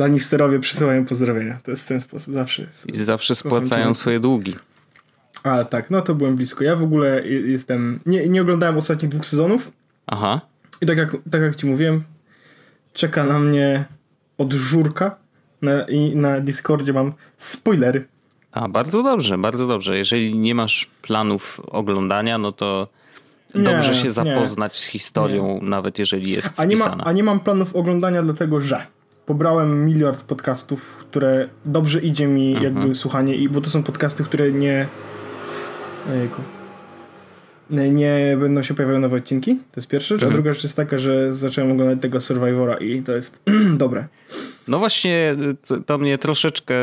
Lannisterowie przysyłają pozdrowienia. To jest w ten sposób. Zawsze. I zawsze spłacają swoje długi. A tak, no to byłem blisko. Ja w ogóle jestem. Nie, nie oglądałem ostatnich dwóch sezonów. Aha. I tak jak, tak jak ci mówiłem, czeka na mnie od żurka na, i na Discordzie mam spoilery. A, bardzo dobrze, bardzo dobrze. Jeżeli nie masz planów oglądania, no to nie, dobrze się zapoznać nie, z historią, nie. nawet jeżeli jest a nie, ma, a nie mam planów oglądania, dlatego że pobrałem miliard podcastów, które dobrze idzie mi mhm. jakby słuchanie, i bo to są podcasty, które nie. Ojejku nie będą się pojawiały nowe odcinki. To jest pierwsza rzecz. Mhm. A druga rzecz jest taka, że zacząłem oglądać tego Survivora i to jest dobre. No właśnie, to mnie troszeczkę.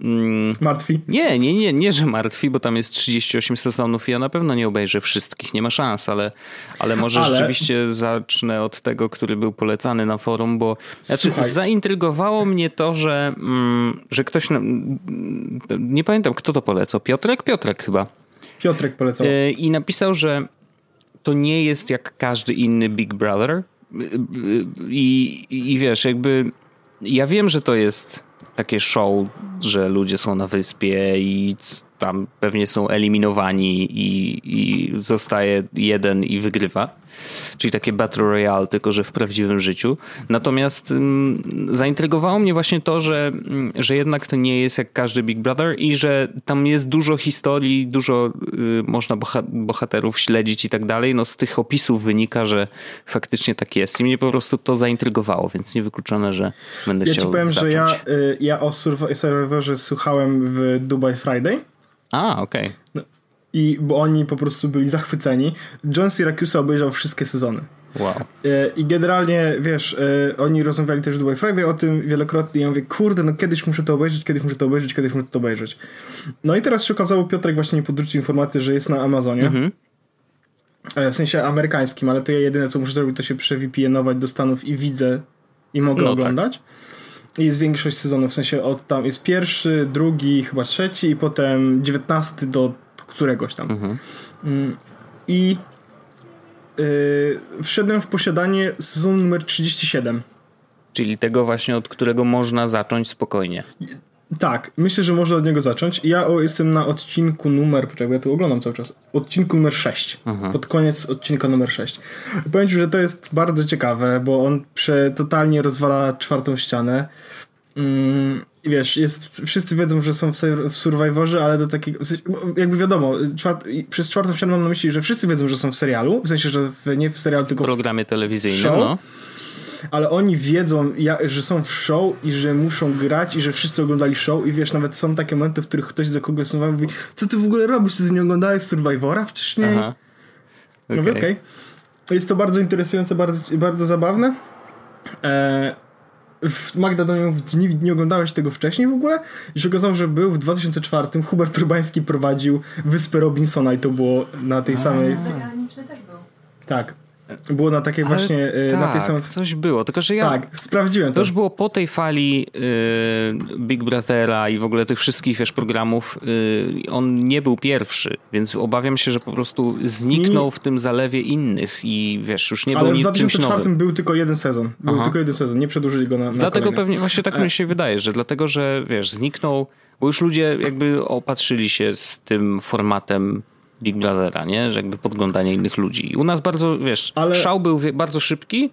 Mm, martwi? Nie, nie, nie, nie, że martwi, bo tam jest 38 sezonów i ja na pewno nie obejrzę wszystkich, nie ma szans, ale, ale może ale... rzeczywiście zacznę od tego, który był polecany na forum, bo znaczy, zaintrygowało mnie to, że, mm, że ktoś. Nie pamiętam, kto to polecał. Piotrek? Piotrek chyba. Piotrek polecał. E, I napisał, że to nie jest jak każdy inny Big Brother. E, I, i wiesz, jakby ja wiem, że to jest takie show, że ludzie są na wyspie i tam pewnie są eliminowani i, i zostaje jeden i wygrywa. Czyli takie Battle Royale, tylko że w prawdziwym życiu. Natomiast mm, zaintrygowało mnie właśnie to, że, mm, że jednak to nie jest jak każdy Big Brother i że tam jest dużo historii, dużo y, można bohaterów śledzić i tak dalej. No z tych opisów wynika, że faktycznie tak jest. I mnie po prostu to zaintrygowało, więc niewykluczone, że będę ja chciał Ja ci powiem, zacząć. że ja, y, ja o Survivorze słuchałem w Dubai Friday. A, okej. Okay. I bo oni po prostu byli zachwyceni. John Syracuse obejrzał wszystkie sezony. Wow. E, I generalnie, wiesz, e, oni rozmawiali też w Dubai Friday o tym wielokrotnie ja mówię, kurde, no kiedyś muszę to obejrzeć, kiedyś muszę to obejrzeć, kiedyś muszę to obejrzeć. No i teraz się okazało, Piotrek właśnie mi podrzucił informację, że jest na Amazonie. Mhm. E, w sensie amerykańskim, ale to ja jedyne co muszę zrobić, to się przevpn do Stanów i widzę i mogę no tak. oglądać. Tak. I jest większość sezonów, w sensie od tam jest pierwszy, drugi, chyba trzeci i potem dziewiętnasty do któregoś tam. Mhm. Mm, I yy, wszedłem w posiadanie sezonu numer 37. Czyli tego właśnie, od którego można zacząć spokojnie. Tak, myślę, że można od niego zacząć. Ja jestem na odcinku numer, poczekaj, ja tu oglądam cały czas, odcinku numer 6, mhm. pod koniec odcinka numer 6. powiem ci, że to jest bardzo ciekawe, bo on prze, totalnie rozwala czwartą ścianę. Mm, wiesz, jest, wszyscy wiedzą, że są w, w Survivorze, ale do takiego, jakby wiadomo, czwart, przez czwartą ścianę mam na myśli, że wszyscy wiedzą, że są w serialu, w sensie, że w, nie w serialu, tylko w programie telewizyjnym, show, no. Ale oni wiedzą, że są w show i że muszą grać i że wszyscy oglądali show i wiesz, nawet są takie momenty, w których ktoś za kogoś mówi, co ty w ogóle robisz, ty nie oglądałeś Survivora wcześniej? Aha. Okay. Mówię, okej. Okay. Jest to bardzo interesujące, bardzo, bardzo zabawne. E, Magda do nią nie, nie oglądałeś tego wcześniej w ogóle? I się okazało, że był w 2004 Hubert Turbański prowadził Wyspę Robinsona i to było na tej samej... Zagraniczny też był. Tak. Było na takiej Ale właśnie, tak, na tej tak, samej... coś było, tylko że ja... Tak, sprawdziłem to. To już było po tej fali yy, Big Brothera i w ogóle tych wszystkich, wiesz, programów. Yy, on nie był pierwszy, więc obawiam się, że po prostu zniknął w tym zalewie innych i wiesz, już nie Ale był w 2004 był tylko jeden sezon. Był Aha. tylko jeden sezon, nie przedłużyli go na, na Dlatego kolejne. pewnie, właśnie tak mi się wydaje, że dlatego, że wiesz, zniknął, bo już ludzie jakby opatrzyli się z tym formatem Big Brothera, nie? Że jakby podglądanie innych ludzi. I u nas bardzo, wiesz, Ale... szał był bardzo szybki,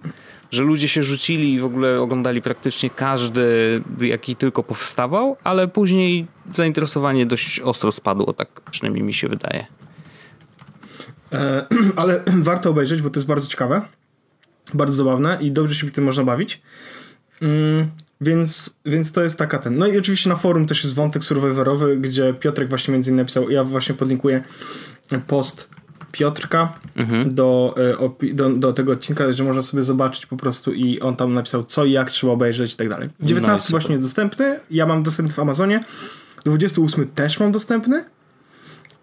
że ludzie się rzucili i w ogóle oglądali praktycznie każdy, jaki tylko powstawał, ale później zainteresowanie dość ostro spadło, tak przynajmniej mi się wydaje. E, ale warto obejrzeć, bo to jest bardzo ciekawe, bardzo zabawne i dobrze się w tym można bawić. Więc, więc to jest taka ten. No i oczywiście na forum też jest wątek survivorowy, gdzie Piotrek właśnie między innymi napisał, ja właśnie podlinkuję post Piotrka mhm. do, e, do, do tego odcinka, że można sobie zobaczyć po prostu i on tam napisał co i jak trzeba obejrzeć i tak dalej. 19 no właśnie jest dostępny, ja mam dostępny w Amazonie, 28 też mam dostępny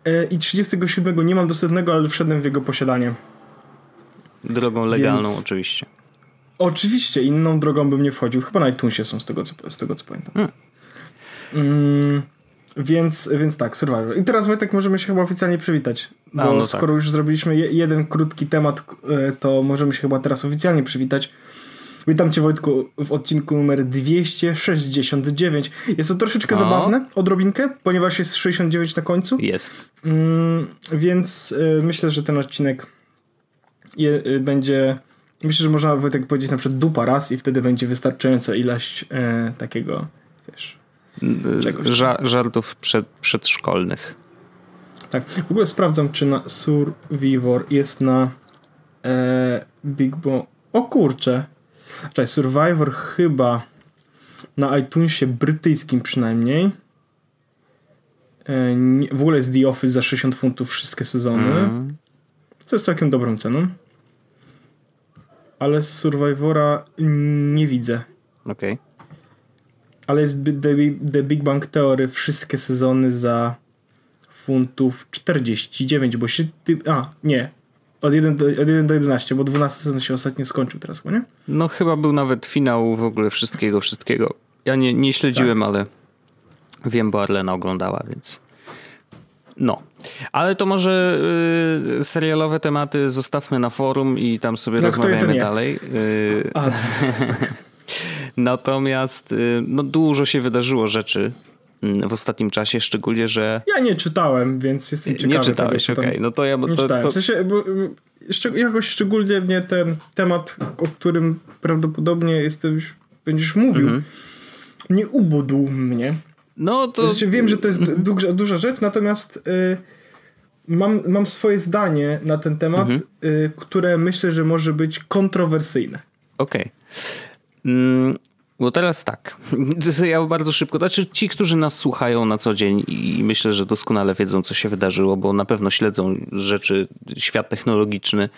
e, i 37 nie mam dostępnego, ale wszedłem w jego posiadanie. Drogą legalną Więc... oczywiście. Oczywiście, inną drogą bym nie wchodził. Chyba na iTunesie są z tego co, z tego, co pamiętam. Hmm. Mm. Więc, więc tak, Survivor. I teraz Wojtek możemy się chyba oficjalnie przywitać. Bo no, no skoro tak. już zrobiliśmy je, jeden krótki temat, e, to możemy się chyba teraz oficjalnie przywitać. Witam Cię Wojtku w odcinku numer 269. Jest to troszeczkę O. zabawne, odrobinkę, ponieważ jest 69 na końcu, Jest. mm, więc y, myślę, że ten odcinek je, y, będzie... Myślę, że można Wojtek powiedzieć na przykład dupa raz i wtedy będzie wystarczająca ilość e, takiego, wiesz... Czegoś tam. Ża- żartów przed, przedszkolnych. Tak, w ogóle sprawdzam, czy na Survivor jest na e, Big Bo... O kurczę. Czekaj, Survivor chyba na iTunesie brytyjskim przynajmniej. E, nie, w ogóle jest The Office za 60 funtów wszystkie sezony. Mm. Co jest całkiem dobrą ceną. Ale z Survivora nie widzę. Okej. Ale jest The, Big Bang Theory wszystkie sezony za funtów 49, bo się... Ty, a, nie. Od 1, do, od 1 do 11, bo 12 sezon się ostatnio skończył teraz, nie? No chyba był nawet finał w ogóle wszystkiego, wszystkiego. Ja nie, nie śledziłem, Tak. ale wiem, bo Arlena oglądała, więc... No. Ale to może y, serialowe tematy zostawmy na forum i tam sobie No, rozmawiamy nie. dalej. Y, A, natomiast y, no, dużo się wydarzyło rzeczy mm, w ostatnim czasie, szczególnie, że ja nie czytałem, więc jestem ciekawy. nie czytałeś, okej. No to ja... Nie to, czytałem. to, W sensie, bo, y, jakoś szczególnie mnie ten temat, o którym prawdopodobnie jesteś, będziesz mówił, Mhm. nie ubudł mnie. No to... Znaczy, wiem, że to jest Mhm. duża, duża rzecz, natomiast y, mam, mam swoje zdanie na ten temat, Mhm. y, które myślę, że może być kontrowersyjne. Okej. Mm, Bo teraz tak. Ja bardzo szybko. Znaczy, ci, którzy nas słuchają na co dzień i myślę, że doskonale wiedzą, co się wydarzyło, bo na pewno śledzą rzeczy, świat technologiczny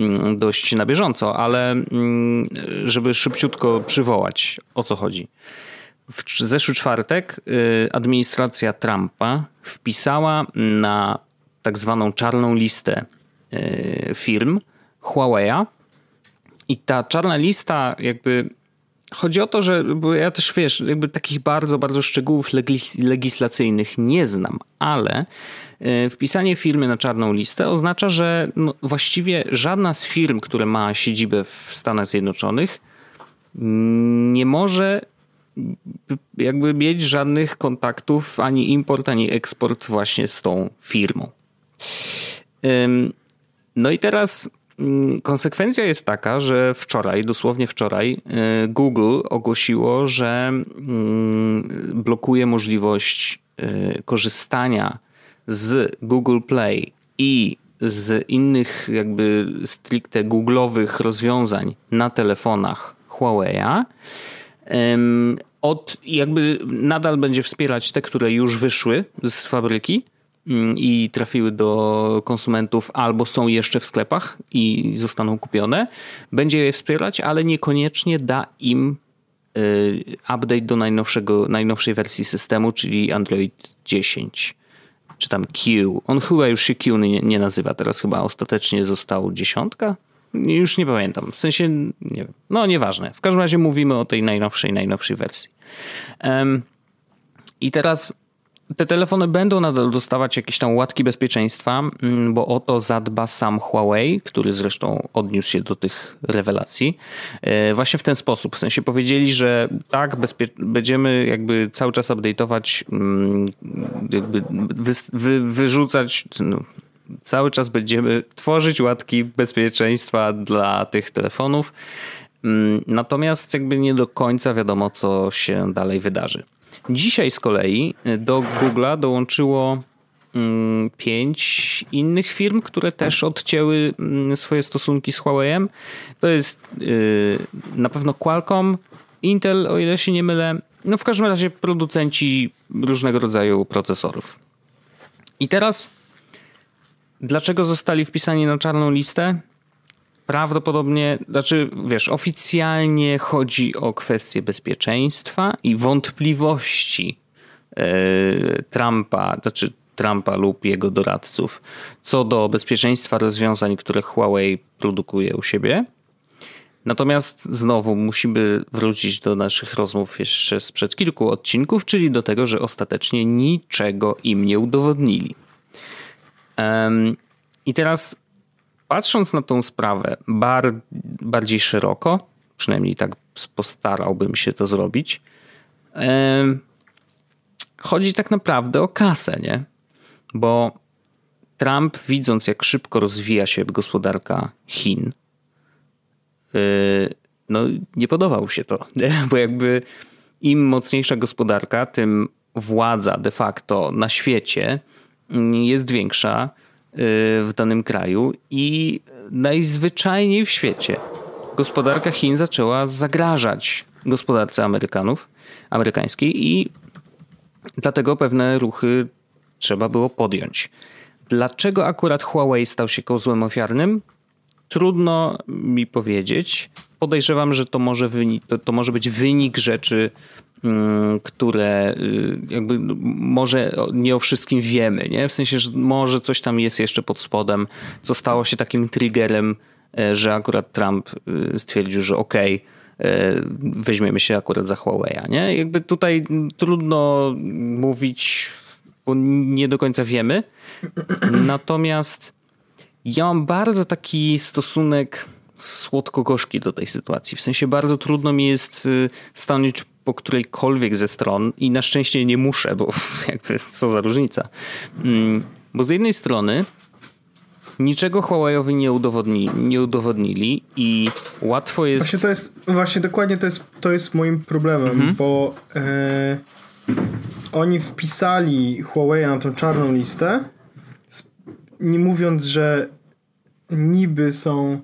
mm, dość na bieżąco, ale mm, żeby szybciutko przywołać, o co chodzi. W zeszły czwartek y, administracja Trumpa wpisała na tak zwaną czarną listę y, firm Huawei'a, i ta czarna lista jakby chodzi o to, że ja też wiesz, jakby takich bardzo, bardzo szczegółów legis- legislacyjnych nie znam, ale e, wpisanie firmy na czarną listę oznacza, że no właściwie żadna z firm, które ma siedzibę w Stanach Zjednoczonych nie może jakby mieć żadnych kontaktów ani import, ani eksport właśnie z tą firmą. No i teraz mm, konsekwencja jest taka, że wczoraj, dosłownie wczoraj, y, Google ogłosiło, że mm, blokuje możliwość y, korzystania z Google Play i z innych jakby stricte Google'owych rozwiązań na telefonach Huawei'a. Od jakby nadal będzie wspierać te, które już wyszły z fabryki mm, i trafiły do konsumentów albo są jeszcze w sklepach i zostaną kupione. Będzie je wspierać, ale niekoniecznie da im y, update do najnowszego, najnowszej wersji systemu, czyli Android 10 czy tam Q. On chyba już się Q nie, nie nazywa, teraz chyba ostatecznie został dziesiątka? Już nie pamiętam, w sensie, nie wiem, no nieważne. W każdym razie mówimy o tej najnowszej, najnowszej wersji. Em, I teraz te telefony będą nadal dostawać jakieś tam łatki bezpieczeństwa, mm, bo o to zadba sam Huawei, który zresztą odniósł się do tych rewelacji. E, Właśnie w ten sposób. W sensie powiedzieli, że tak, będziemy jakby cały czas update'ować, mm, jakby wy- wyrzucać, no, cały czas będziemy tworzyć łatki bezpieczeństwa dla tych telefonów. Mm, Natomiast jakby nie do końca wiadomo, co się dalej wydarzy. Dzisiaj z kolei y, do Google'a dołączyło mm, pięć innych firm, które też odcięły mm, swoje stosunki z Huawei'em. To jest y, na pewno Qualcomm, Intel, o ile się nie mylę. No w każdym razie producenci różnego rodzaju procesorów. I teraz dlaczego zostali wpisani na czarną listę? Prawdopodobnie, znaczy wiesz, oficjalnie chodzi o kwestie bezpieczeństwa i wątpliwości e, Trumpa, znaczy Trumpa lub jego doradców co do bezpieczeństwa rozwiązań, które Huawei produkuje u siebie. Natomiast znowu musimy wrócić do naszych rozmów jeszcze sprzed kilku odcinków, czyli do tego, że ostatecznie niczego im nie udowodnili. I teraz patrząc na tą sprawę bar, bardziej szeroko, Przynajmniej tak postarałbym się to zrobić. Chodzi tak naprawdę o kasę, nie? Bo Trump, widząc jak szybko rozwija się gospodarka Chin, y, no nie podobał się to, nie? bo jakby im mocniejsza gospodarka, tym władza de facto na świecie jest większa y, w danym kraju i najzwyczajniej w świecie gospodarka Chin zaczęła zagrażać gospodarce Amerykanów, amerykańskiej i dlatego pewne ruchy trzeba było podjąć. Dlaczego akurat Huawei stał się kozłem ofiarnym? Trudno mi powiedzieć. Podejrzewam, że to może, wynik, to, to może być wynik rzeczy, które y, jakby no, może nie o wszystkim wiemy, nie? W sensie, że może coś tam jest jeszcze pod spodem, co stało się takim triggerem, e, że akurat Trump y, stwierdził, że okej, okay, e, weźmiemy się akurat za Huawei, nie? Jakby tutaj trudno mówić, bo nie do końca wiemy. Natomiast ja mam bardzo taki stosunek słodko-gorzki do tej sytuacji. W sensie bardzo trudno mi jest y, stanąć po którejkolwiek ze stron i na szczęście nie muszę, bo jakby co za różnica. Mm, bo z jednej strony niczego Huawei'owi nie, udowodni, nie udowodnili i łatwo jest... Właśnie to jest, właśnie dokładnie to jest, to jest moim problemem, mhm. bo e, oni wpisali Huawei na tą czarną listę, nie mówiąc, że niby są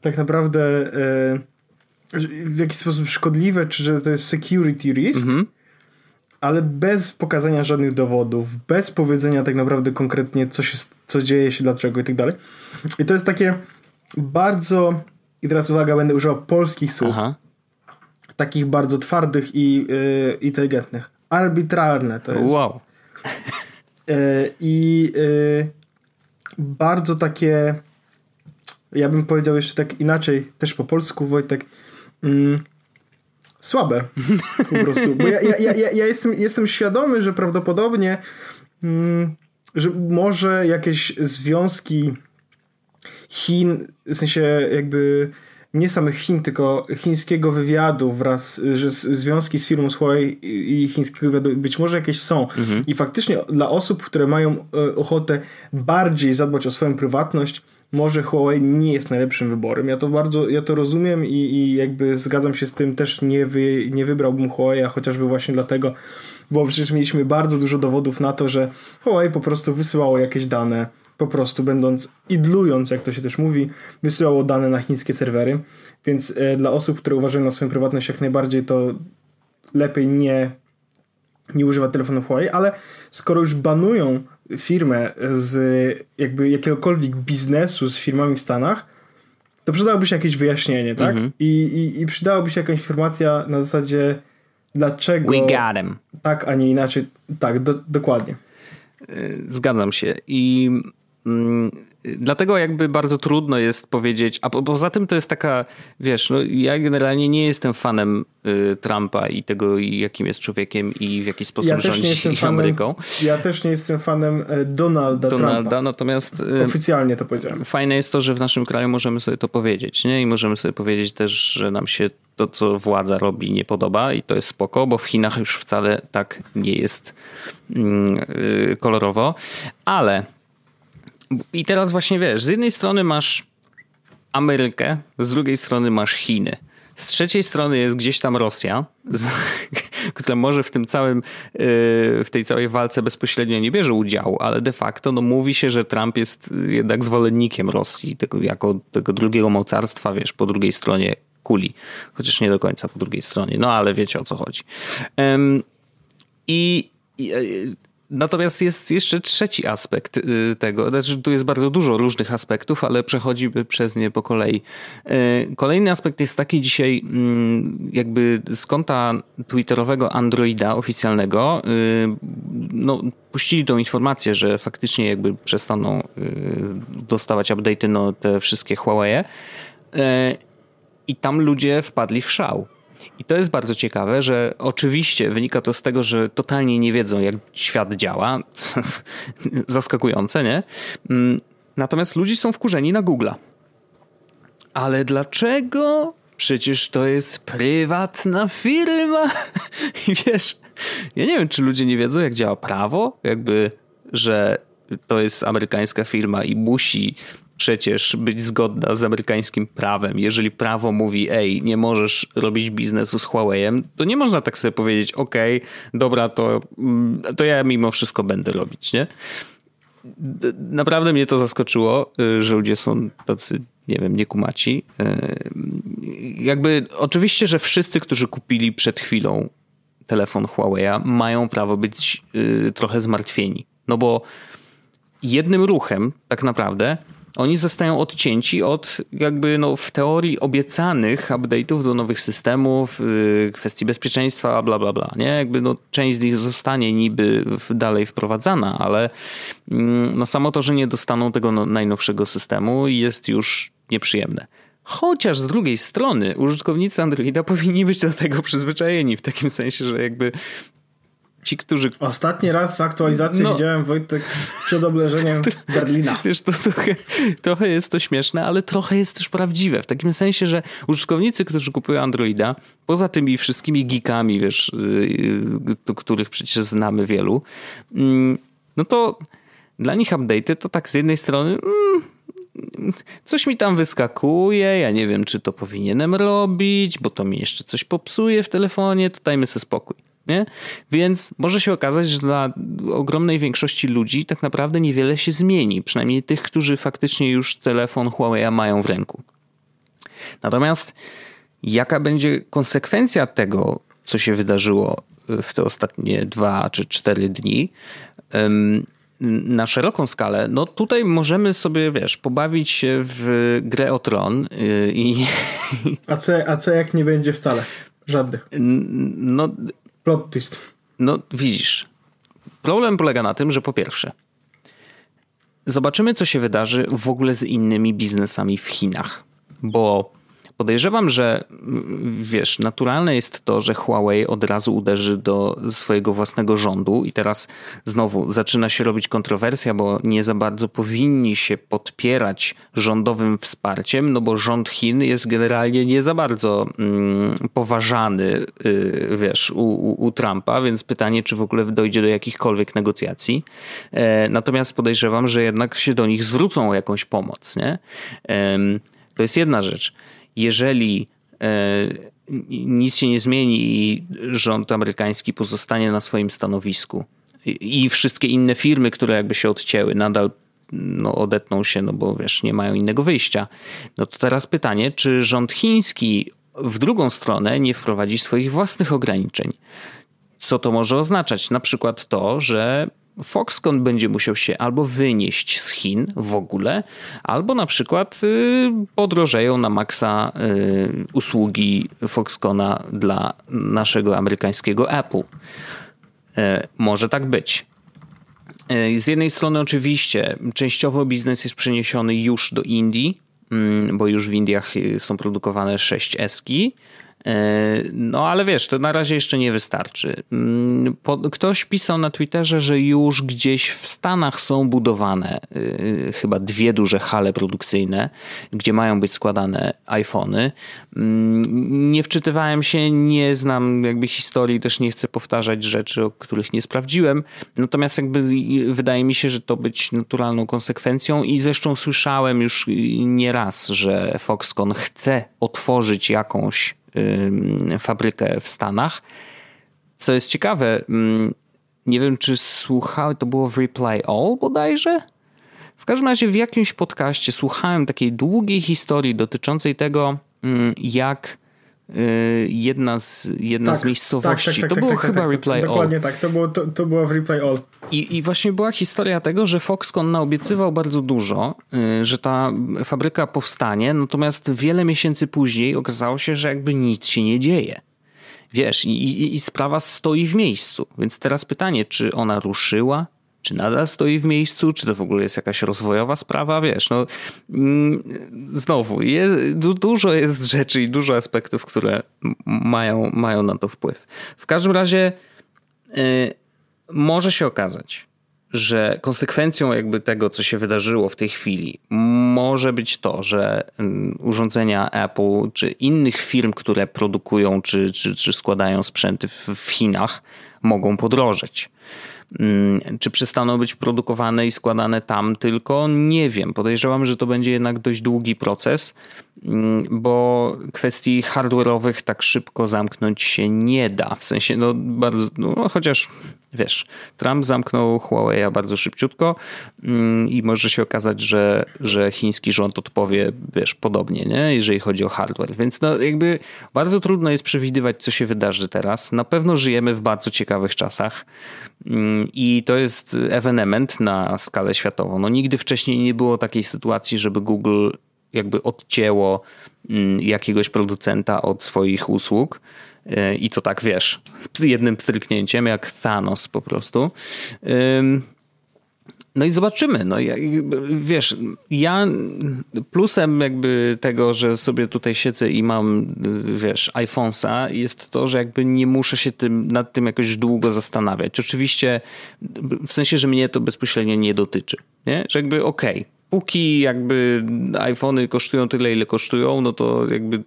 tak naprawdę e, w jakiś sposób szkodliwe, czy że to jest security risk, mhm. ale bez pokazania żadnych dowodów, bez powiedzenia tak naprawdę konkretnie, co, się, co dzieje się, dlaczego i tak dalej. I to jest takie bardzo, i teraz uwaga, będę używał polskich słów, Aha. takich bardzo twardych i y, inteligentnych. Arbitralne to jest. Wow. Y, I y, bardzo takie ja bym powiedział jeszcze tak inaczej, też po polsku, Wojtek, mm, słabe po prostu. Bo ja, ja, ja, ja jestem, jestem świadomy, że prawdopodobnie mm, że może jakieś związki Chin, w sensie jakby nie samych Chin, tylko chińskiego wywiadu wraz, że związki z firmą Huawei i chińskiego wywiadu być może jakieś są. Mhm. I faktycznie dla osób, które mają e, ochotę bardziej zadbać o swoją prywatność, może Huawei nie jest najlepszym wyborem. Ja to bardzo, ja to rozumiem i, i jakby zgadzam się z tym, też nie, wy, nie wybrałbym Huawei, chociażby właśnie dlatego, bo przecież mieliśmy bardzo dużo dowodów na to, że Huawei po prostu wysyłało jakieś dane, po prostu będąc idlując, jak to się też mówi, wysyłało dane na chińskie serwery, więc e, dla osób, które uważają na swoją prywatność jak najbardziej, to lepiej nie, nie używać telefonu Huawei, ale skoro już banują firmę z jakby jakiegokolwiek biznesu z firmami w Stanach, to przydałoby się jakieś wyjaśnienie, tak? Mm -hmm. I, i, I przydałoby się jakaś informacja na zasadzie dlaczego We got him. tak, a nie inaczej. Tak, do, dokładnie. Zgadzam się. I mm, Dlatego jakby bardzo trudno jest powiedzieć, a poza tym to jest taka, wiesz, no ja generalnie nie jestem fanem y, Trumpa i tego, jakim jest człowiekiem i w jaki sposób ja rządzi fanem, Ameryką. Ja też nie jestem fanem e, Donalda, Donalda Trumpa. natomiast... Y, Oficjalnie to powiedziałem. Fajne jest to, że w naszym kraju możemy sobie to powiedzieć, nie? I możemy sobie powiedzieć też, że nam się to, co władza robi, nie podoba i to jest spoko, bo w Chinach już wcale tak nie jest mm, y, kolorowo, ale i teraz właśnie wiesz, z jednej strony masz Amerykę, z drugiej strony masz Chiny. Z trzeciej strony jest gdzieś tam Rosja, z, która może w tym całym, yy, w tej całej walce bezpośrednio nie bierze udziału, ale de facto no, mówi się, że Trump jest jednak zwolennikiem Rosji, tego, jako tego drugiego mocarstwa, wiesz, po drugiej stronie kuli. Chociaż nie do końca po drugiej stronie, no ale wiecie o co chodzi. I, i Natomiast jest jeszcze trzeci aspekt y, tego. Znaczy, tu jest bardzo dużo różnych aspektów, ale przechodzimy przez nie po kolei. Y, kolejny aspekt jest taki dzisiaj, mm, jakby z konta twitterowego Androida oficjalnego, y, no, puścili tą informację, że faktycznie jakby przestaną dostawać update'y no, te wszystkie Huawei. I tam ludzie wpadli w szał. I to jest bardzo ciekawe, że oczywiście wynika to z tego, że totalnie nie wiedzą, jak świat działa. Zaskakujące, nie? Mm, natomiast ludzie są wkurzeni na Google'a. Ale dlaczego przecież to jest prywatna firma. I wiesz, ja nie wiem, czy ludzie nie wiedzą, jak działa prawo, jakby, że to jest amerykańska firma i musi przecież być zgodna z amerykańskim prawem. Jeżeli prawo mówi, ej, nie możesz robić biznesu z Huawei'em, to nie można tak sobie powiedzieć, okej, okay, dobra, to, mm, to ja mimo wszystko będę robić, nie? Naprawdę mnie to zaskoczyło, y, że ludzie są tacy, nie wiem, niekumaci. Y, jakby, oczywiście, że wszyscy, którzy kupili przed chwilą telefon Huawei'a, mają prawo być y, trochę zmartwieni. No bo jednym ruchem, tak naprawdę, oni zostają odcięci od jakby no w teorii obiecanych update'ów do nowych systemów, yy, kwestii bezpieczeństwa, bla bla bla, nie? Jakby no część z nich zostanie niby dalej wprowadzana, ale yy, no samo to, że nie dostaną tego no, najnowszego systemu jest już nieprzyjemne. Chociaż z drugiej strony użytkownicy Androida powinni być do tego przyzwyczajeni, w takim sensie, że jakby ci, którzy... Ostatni raz aktualizację no, widziałem Wojtek przed obleżeniem Berlina. Wiesz, to trochę, trochę jest to śmieszne, ale trochę jest też prawdziwe. W takim sensie, że użytkownicy, którzy kupują Androida, poza tymi wszystkimi geekami, wiesz, yy, których przecież znamy wielu, yy, no to dla nich update'y to tak z jednej strony... Yy, coś mi tam wyskakuje, ja nie wiem, czy to powinienem robić, bo to mi jeszcze coś popsuje w telefonie, to dajmy sobie spokój. Nie? Więc może się okazać, że dla ogromnej większości ludzi tak naprawdę niewiele się zmieni, przynajmniej tych, którzy faktycznie już telefon Huawei mają w ręku. Natomiast jaka będzie konsekwencja tego, co się wydarzyło w te ostatnie dwa czy cztery dni, na szeroką skalę, no tutaj możemy sobie, wiesz, pobawić się w grę o tron y, i... A co, a co jak nie będzie wcale? Żadnych. No, Plot twist. No widzisz. Problem polega na tym, że po pierwsze, zobaczymy, co się wydarzy w ogóle z innymi biznesami w Chinach, bo Podejrzewam, że wiesz, naturalne jest to, że Huawei od razu uderzy do swojego własnego rządu i teraz znowu zaczyna się robić kontrowersja, bo nie za bardzo powinni się podpierać rządowym wsparciem, no bo rząd Chin jest generalnie nie za bardzo mm, poważany, yy, wiesz, u, u, u, Trumpa, więc pytanie, czy w ogóle dojdzie do jakichkolwiek negocjacji. E, natomiast podejrzewam, że jednak się do nich zwrócą o jakąś pomoc, nie? E, to jest jedna rzecz jeżeli e, nic się nie zmieni i rząd amerykański pozostanie na swoim stanowisku i wszystkie inne firmy, które jakby się odcięły, nadal no, odetną się, no bo wiesz, nie mają innego wyjścia. No to teraz pytanie, czy rząd chiński w drugą stronę nie wprowadzi swoich własnych ograniczeń? Co to może oznaczać? Na przykład to, że Foxconn będzie musiał się albo wynieść z Chin w ogóle, albo na przykład y, podrożeją na maksa y, usługi Foxconna dla naszego amerykańskiego Apple. E, może tak być. Z jednej strony, oczywiście, częściowo biznes jest przeniesiony już do Indii, mm, bo już w Indiach y, są produkowane 6 eski. E, no ale wiesz, to na razie jeszcze nie wystarczy. Mm, ktoś pisał na Twitterze, że już gdzieś w Stanach są budowane e, chyba dwie duże hale produkcyjne, gdzie mają być składane iPhony. Mm, nie wczytywałem się, nie znam jakby historii, też nie chcę powtarzać rzeczy, o których nie sprawdziłem. Natomiast jakby wydaje mi się, że to być naturalną konsekwencją i zresztą słyszałem już nieraz, że Foxconn chce otworzyć jakąś fabrykę w Stanach. Co jest ciekawe, nie wiem czy słuchałem, to było w Reply All bodajże? W każdym razie w jakimś podcaście słuchałem takiej długiej historii dotyczącej tego, jak jedna z, jedna tak, z miejscowości. Tak, tak, tak to było tak, tak, chyba Reply All. Dokładnie tak, to było, to, to było w Reply All. I, I właśnie była historia tego, że Foxconn naobiecywał bardzo dużo, y, że ta fabryka powstanie, natomiast wiele miesięcy później okazało się, że jakby nic się nie dzieje. Wiesz, i, i, i sprawa stoi w miejscu. Więc teraz pytanie, czy ona ruszyła, czy nadal stoi w miejscu, czy to w ogóle jest jakaś rozwojowa sprawa, wiesz, no mm, znowu, jest, dużo jest rzeczy i dużo aspektów, które mają, mają na to wpływ. W każdym razie yy, może się okazać, że konsekwencją jakby tego, co się wydarzyło w tej chwili, może być to, że mm, urządzenia Apple czy innych firm, które produkują czy, czy, czy składają sprzęty w, w Chinach, mogą podrożeć. Mm, czy przestaną być produkowane i składane tam tylko? Nie wiem. Podejrzewam, że to będzie jednak dość długi proces, bo kwestii hardware'owych tak szybko zamknąć się nie da. W sensie, no bardzo, no, chociaż wiesz, Trump zamknął Huawei bardzo szybciutko mm, i może się okazać, że, że chiński rząd odpowie, wiesz, podobnie, nie? jeżeli chodzi o hardware. Więc no jakby bardzo trudno jest przewidywać, co się wydarzy teraz. Na pewno żyjemy w bardzo ciekawych czasach mm, i to jest ewenement na skalę światową. No nigdy wcześniej nie było takiej sytuacji, żeby Google jakby odcięło mm, jakiegoś producenta od swoich usług. I to tak wiesz, jednym stryknięciem, jak Thanos po prostu. No i zobaczymy. No, wiesz, ja plusem jakby tego, że sobie tutaj siedzę i mam, wiesz, iPhone'a jest to, że jakby nie muszę się tym, nad tym jakoś długo zastanawiać. Oczywiście w sensie, że mnie to bezpośrednio nie dotyczy. Nie? Że jakby okej, okay, póki jakby iPhony kosztują tyle, ile kosztują, no to jakby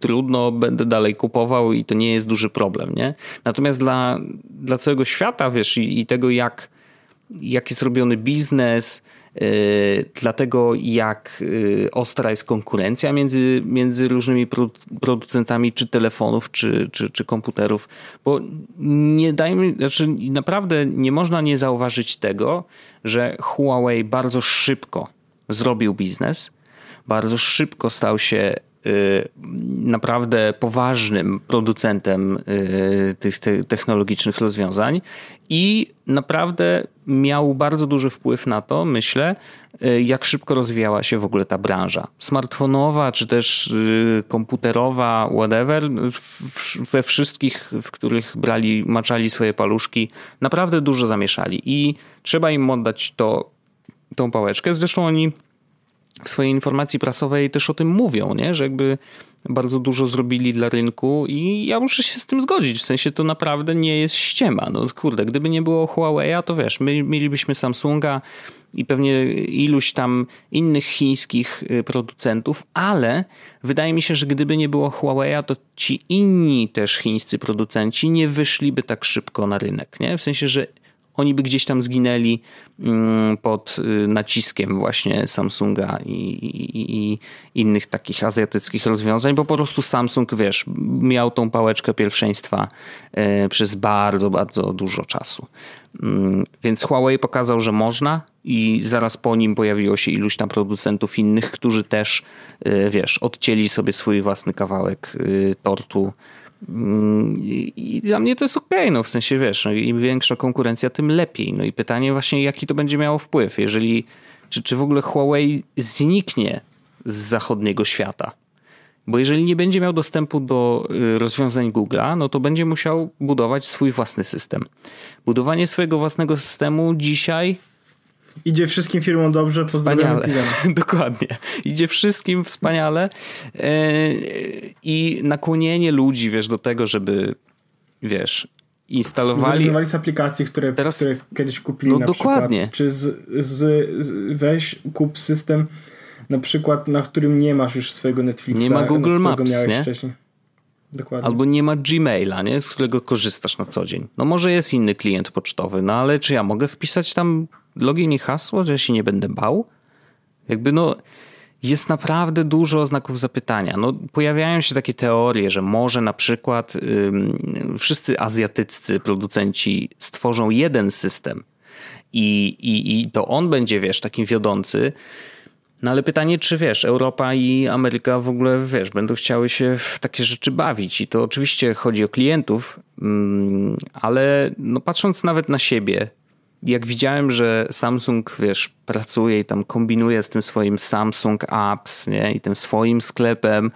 trudno, będę dalej kupował i to nie jest duży problem, nie? Natomiast dla, dla całego świata, wiesz, i, i tego jak, jak jest robiony biznes, yy, jak yy, ostra jest konkurencja między, między różnymi producentami czy telefonów, czy, czy, czy komputerów, bo nie dajmy, znaczy naprawdę nie można nie zauważyć tego, że Huawei bardzo szybko zrobił biznes, bardzo szybko stał się y, naprawdę poważnym producentem y, tych technologicznych rozwiązań i naprawdę miał bardzo duży wpływ na to, myślę, y, jak szybko rozwijała się w ogóle ta branża. Smartfonowa, czy też komputerowa, whatever, we wszystkich, w których brali, maczali swoje paluszki, naprawdę dużo zamieszali i trzeba im oddać to tą pałeczkę. Zresztą oni w swojej informacji prasowej też o tym mówią, nie? że jakby bardzo dużo zrobili dla rynku i ja muszę się z tym zgodzić. W sensie to naprawdę nie jest ściema. No kurde, gdyby nie było Huawei'a, to wiesz, my mielibyśmy Samsunga i pewnie iluś tam innych chińskich y, producentów, ale wydaje mi się, że gdyby nie było Huawei'a, to ci inni też chińscy producenci nie wyszliby tak szybko na rynek. Nie? W sensie, że oni by gdzieś tam zginęli mm, pod y, naciskiem właśnie Samsunga i, i, i, innych takich azjatyckich rozwiązań, bo po prostu Samsung, wiesz, miał tą pałeczkę pierwszeństwa e, przez bardzo, bardzo dużo czasu. Mm, więc Huawei pokazał, że można i zaraz po nim pojawiło się iluś tam producentów innych, którzy też, e, wiesz, odcięli sobie swój własny kawałek y, tortu I dla mnie to jest okej, okay, no w sensie wiesz, no, im większa konkurencja, tym lepiej. No i pytanie właśnie, jaki to będzie miało wpływ, jeżeli, czy, czy w ogóle Huawei zniknie z zachodniego świata. Bo jeżeli nie będzie miał dostępu do y, rozwiązań Google'a, no to będzie musiał budować swój własny system. Budowanie swojego własnego systemu dzisiaj Idzie wszystkim firmom dobrze, pozdrawiam Dokładnie. Idzie wszystkim wspaniale e, i nakłonienie ludzi, wiesz, do tego, żeby wiesz, instalowali... Zrezygnowali z aplikacji, które, Teraz... które kiedyś kupili no, na dokładnie. przykład. Czy z, z, z, weź, kup system na przykład, na którym nie masz już swojego Netflixa. Nie ma Google Maps, nie? Wcześniej. Dokładnie. Albo nie ma Gmaila, nie? z którego korzystasz na co dzień. No może jest inny klient pocztowy, no ale czy ja mogę wpisać tam login i hasło, że ja się nie będę bał? Jakby no jest naprawdę dużo znaków zapytania. No, pojawiają się takie teorie, że może na przykład wszyscy azjatyccy producenci stworzą jeden system i, i, i to on będzie, wiesz, takim wiodący. No ale pytanie, czy wiesz, Europa i Ameryka w ogóle, wiesz, będą chciały się w takie rzeczy bawić. I to oczywiście chodzi o klientów, mm, ale no patrząc nawet na siebie, jak widziałem, że Samsung, wiesz, pracuje i tam kombinuje z tym swoim Samsung Apps, nie? I tym swoim sklepem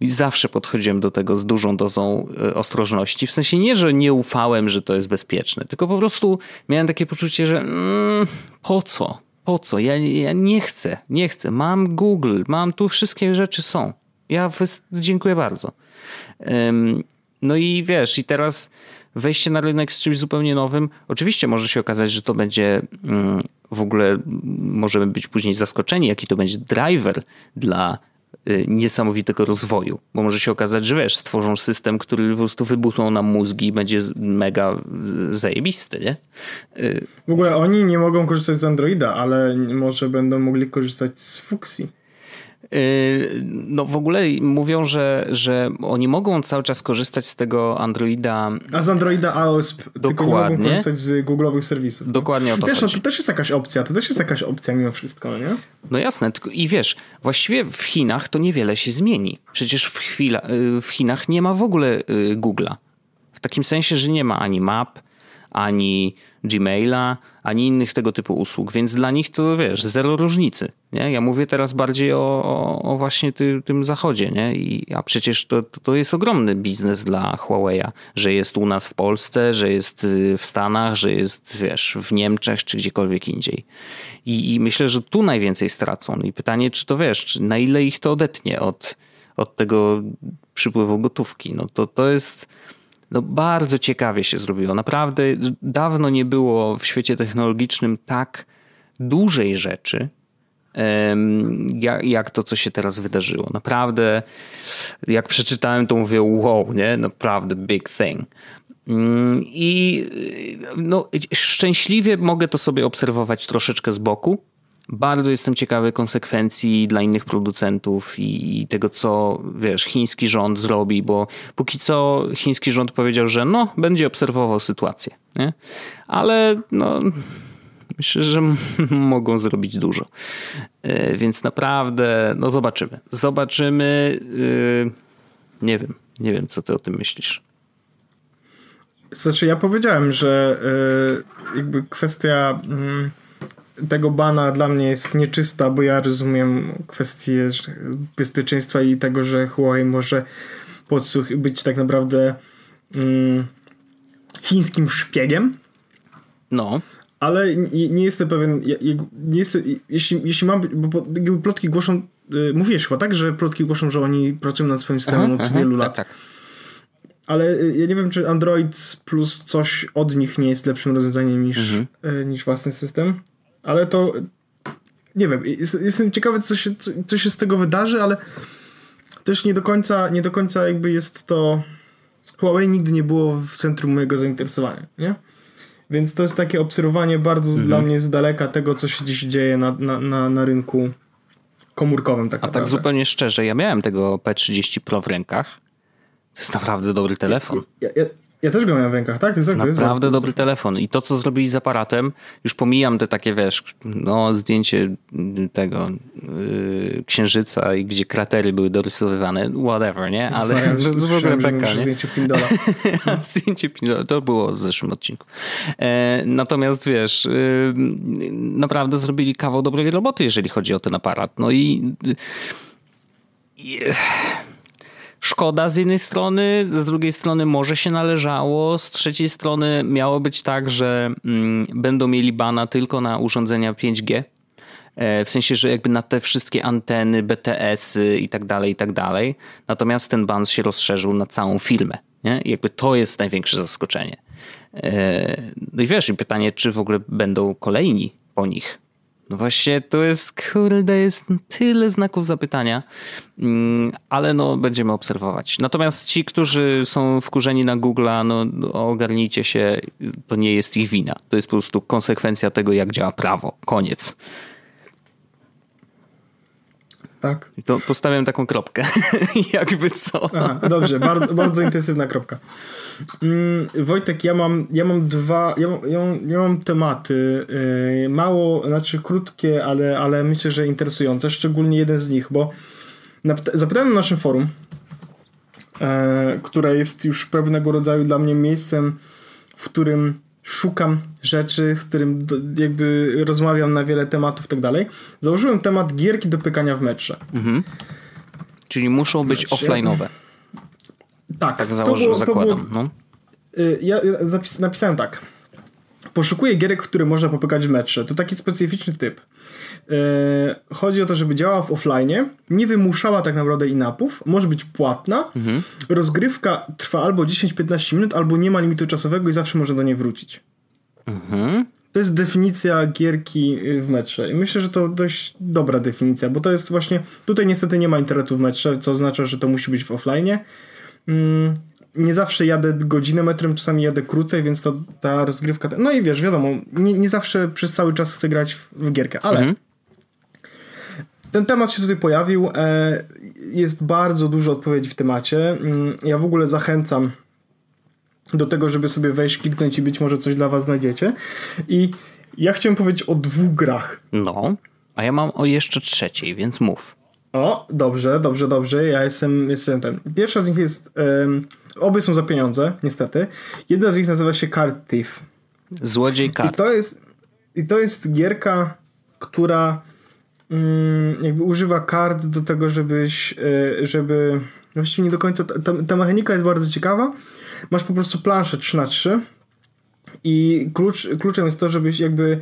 i zawsze podchodziłem do tego z dużą dozą e, ostrożności. W sensie nie, że nie ufałem, że to jest bezpieczne, tylko po prostu miałem takie poczucie, że mm, po co? Po co? Ja, ja nie chcę, nie chcę. Mam Google, mam tu wszystkie rzeczy są. Ja dziękuję bardzo. Um, no i wiesz, i teraz wejście na rynek z czymś zupełnie nowym. Oczywiście może się okazać, że to będzie mm, w ogóle, możemy być później zaskoczeni, jaki to będzie driver dla niesamowitego rozwoju, bo może się okazać, że wiesz, stworzą system, który po prostu wybuchną nam mózgi i będzie mega zajebisty, nie? Y, w ogóle oni nie mogą korzystać z Androida, ale może będą mogli korzystać z Fuxi. Yy, no w ogóle mówią, że, że oni mogą cały czas korzystać z tego Androida. A z Androida AOSP, Dokładnie. tylko mogą korzystać z Google'owych serwisów. Dokładnie o to Wiesz, no, to też jest jakaś opcja, to też jest jakaś opcja mimo wszystko, nie? No jasne, i wiesz, właściwie w Chinach to niewiele się zmieni. Przecież w, chwila, yy, w Chinach nie ma w ogóle yy, Google'a. W takim sensie, że nie ma ani map, ani Gmaila, ani innych tego typu usług, więc dla nich to wiesz, zero różnicy. Nie? Ja mówię teraz bardziej o, o, właśnie ty, tym zachodzie, nie? I, a przecież to, to jest ogromny biznes dla Huawei'a, że jest u nas w Polsce, że jest y, w Stanach, że jest wiesz, w Niemczech czy gdziekolwiek indziej. I, i myślę, że tu najwięcej stracą. I pytanie, czy to wiesz, czy na ile ich to odetnie od, od tego przypływu gotówki. No to, to jest no bardzo ciekawie się zrobiło. Naprawdę dawno nie było w świecie technologicznym tak dużej rzeczy, jak, to, co się teraz wydarzyło. Naprawdę, jak przeczytałem, to mówię, wow, nie? Naprawdę big thing. Mm, I no, szczęśliwie mogę to sobie obserwować troszeczkę z boku, bardzo jestem ciekawy konsekwencji dla innych producentów i tego, co wiesz, chiński rząd zrobi, bo póki co chiński rząd powiedział, że no, będzie obserwował sytuację, nie? ale no, myślę, że mogą zrobić dużo. E, więc naprawdę, no zobaczymy. Zobaczymy. E, nie wiem, nie wiem, co ty o tym myślisz. Znaczy, ja powiedziałem, że e, jakby kwestia mm, tego bana dla mnie jest nieczysta, bo ja rozumiem kwestię bezpieczeństwa i tego, że Huawei może podsłuch być tak naprawdę mm, chińskim szpiegiem. No. Ale nie, nie jestem pewien, nie jestem, jeśli, jeśli mam, bo plotki głoszą, y, mówiłeś chyba tak, że plotki głoszą, że oni pracują nad swoim systemem od wielu tak, lat. Tak, tak. Ale y, ja nie wiem, czy Android plus coś od nich nie jest lepszym rozwiązaniem niż, mhm. Y, niż własny system ale to nie wiem, jestem ciekawy, co się, co się z tego wydarzy, ale też nie do końca, nie do końca jakby jest to. Huawei nigdy nie było w centrum mojego zainteresowania, nie? Więc to jest takie obserwowanie bardzo mhm. dla mnie z daleka tego, co się dziś dzieje na, na, na, na rynku komórkowym. Tak A tak zupełnie szczerze, ja miałem tego P30 Pro w rękach. To jest naprawdę dobry telefon. Ja, ja, ja też go miałem w rękach, tak? To jest, to jest naprawdę dobry telefon. I to, co zrobili z aparatem, już pomijam te takie, wiesz, no, zdjęcie tego yy, księżyca i gdzie kratery były dorysowywane, whatever, nie? Ale to jest w ogóle beka, nie? Zdjęcie Pindola. zdjęcie Pindola, to było w zeszłym odcinku. E, natomiast, wiesz, yy, naprawdę zrobili kawał dobrej roboty, jeżeli chodzi o ten aparat. No i... Yy, szkoda z jednej strony, z drugiej strony może się należało, z trzeciej strony miało być tak, że mm, będą mieli bana tylko na urządzenia 5G. E, w sensie, że jakby na te wszystkie anteny, BTS-y i tak dalej, i tak dalej. Natomiast ten ban się rozszerzył na całą firmę. Nie? I jakby to jest największe zaskoczenie. E, no i wiesz, pytanie, czy w ogóle będą kolejni po nich. No właśnie, to jest, kurde, jest tyle znaków zapytania, mm, ale no będziemy obserwować. Natomiast ci, którzy są wkurzeni na Google'a, no ogarnijcie się, to nie jest ich wina. To jest po prostu konsekwencja tego, jak działa prawo. Koniec. Tak. I to postawiam taką kropkę. Jakby co. Aha, dobrze, bardzo, bardzo intensywna kropka. Mm, Wojtek, ja mam, ja mam dwa, ja mam, ja mam, ja mam tematy, yy, mało, znaczy krótkie, ale, ale myślę, że interesujące, szczególnie jeden z nich, bo zapytałem na naszym forum, yy, które jest już pewnego rodzaju dla mnie miejscem, w którym szukam rzeczy, w którym jakby rozmawiam na wiele tematów i tak dalej. Założyłem temat gierki do pykania w metrze. Mhm. Czyli muszą być znaczy, offline'owe. Tak, tak założę, było, zakładam. Było, no. Y, ja zapis, napisałem tak. Poszukuję gierek, w które można popykać w metrze. To taki specyficzny typ. E, chodzi o to, żeby działała w offline, nie wymuszała tak naprawdę inapów, może być płatna. Mhm. Rozgrywka trwa albo 10-15 minut, albo nie ma limitu czasowego i zawsze można do niej wrócić. Mhm. To jest definicja gierki w metrze. I myślę, że to dość dobra definicja, bo to jest właśnie. Tutaj niestety nie ma internetu w metrze, co oznacza, że to musi być w offline. Nie zawsze jadę godzinę metrem, czasami jadę krócej, więc to ta rozgrywka. No i wiesz, wiadomo, nie, nie zawsze przez cały czas chcę grać w, w gierkę, ale. Mhm. Ten temat się tutaj pojawił. E, jest bardzo dużo odpowiedzi w temacie. Mm, ja w ogóle zachęcam do tego, żeby sobie wejść, kliknąć i być może coś dla was znajdziecie. I ja chciałem powiedzieć o dwóch grach. No, a ja mam o jeszcze trzeciej, więc mów. O, dobrze, dobrze, dobrze. Ja jestem, jestem ten. Pierwsza z nich jest. Um, obie są za pieniądze, niestety. Jedna z nich nazywa się Card Thief. Złodziej kart. I to jest, i to jest gierka, która um, jakby używa kart do tego, żebyś, e, żeby. Właściwie nie do końca. Ta, ta mechanika jest bardzo ciekawa masz po prostu planszę 3 na 3 i klucz, kluczem jest to, żebyś jakby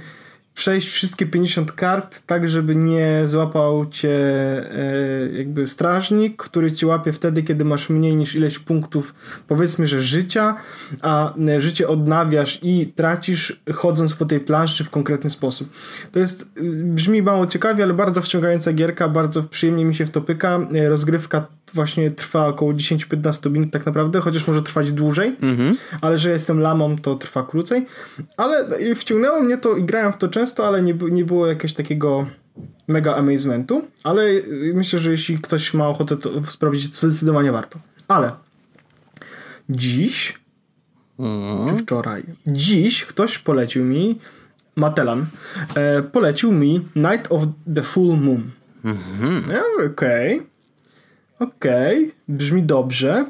przejść wszystkie 50 kart tak, żeby nie złapał cię e, jakby strażnik, który ci łapie wtedy, kiedy masz mniej niż ileś punktów, powiedzmy, że życia, a e, życie odnawiasz i tracisz chodząc po tej planszy w konkretny sposób. To jest, brzmi mało ciekawie, ale bardzo wciągająca gierka, bardzo przyjemnie mi się w to pyka. E, rozgrywka właśnie trwa około 10-15 minut tak naprawdę, chociaż może trwać dłużej, mhm. ale że jestem lamą, to trwa krócej. Ale wciągnęło mnie to i grałem w to często, ale nie, nie było jakiegoś takiego mega amazementu, ale y, myślę, że jeśli ktoś ma ochotę to sprawdzić, to zdecydowanie warto. Ale dziś mhm. czy wczoraj, dziś ktoś polecił mi Matelan e, polecił mi Night of the Full Moon. Mhm. Ja okej. Okay. Okej, okay, brzmi dobrze.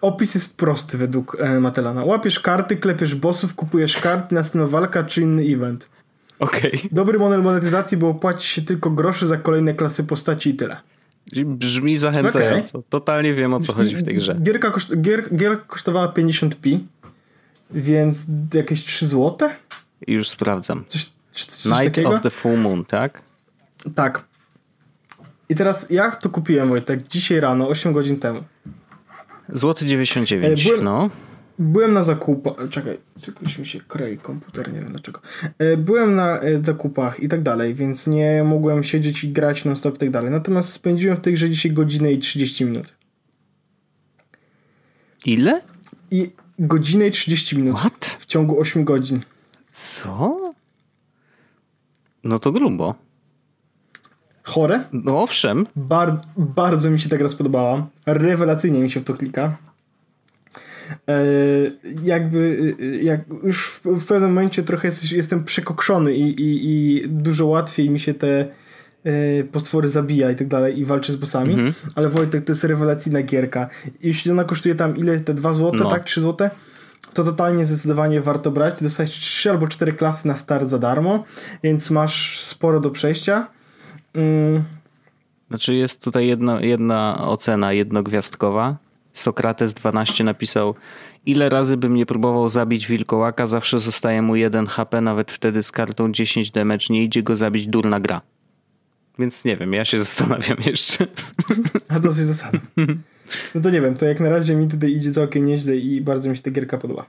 Opis jest prosty według e, Matelana. Łapiesz karty, klepiesz bossów, kupujesz karty, następna walka czy inny event. Okej. Okay. Dobry model monetyzacji, bo płaci się tylko groszy za kolejne klasy postaci i tyle. Brzmi zachęcająco. Okay. Totalnie wiem o co chodzi w tej grze. Gierka, koszt, gier, gier kosztowała 50p, więc jakieś 3 złote? Już sprawdzam. Coś, coś Night takiego? of the Full Moon, tak? Tak. I teraz ja to kupiłem, Wojtek, dzisiaj rano, 8 godzin temu. Złoty 99, byłem, no. Byłem na zakupach, czekaj, coś mi się krei komputer, nie wiem dlaczego. E, byłem na e, zakupach i tak dalej, więc nie mogłem siedzieć i grać non stop i tak dalej. Natomiast spędziłem w tej grze dzisiaj godzinę i 30 minut. Ile? I godzinę i 30 minut. What? W ciągu 8 godzin. Co? No to grubo. Chore? No owszem. Bardzo, bardzo mi się ta gra spodobała. Rewelacyjnie mi się w to klika. E, jakby e, jak już w, w, pewnym momencie trochę jest, jestem przekokszony i, i, i, dużo łatwiej mi się te e, postwory zabija i tak dalej i walczy z bossami, mhm. ale Wojtek to jest rewelacyjna gierka. Jeśli ona kosztuje tam ile? Te 2 złote, no. tak? 3 złote? to totalnie zdecydowanie warto brać. Dostać 3 albo 4 klasy na start za darmo, więc masz sporo do przejścia. Mm. Znaczy jest tutaj jedna, jedna ocena jednogwiazdkowa. Sokrates 12 napisał ile razy bym nie próbował zabić wilkołaka, zawsze zostaje mu 1 HP, nawet wtedy z kartą 10 damage nie idzie go zabić durna gra. Więc nie wiem, ja się zastanawiam jeszcze. A to się zastanawiam. No to nie wiem, to jak na razie mi tutaj idzie całkiem nieźle i bardzo mi się ta gierka podoba.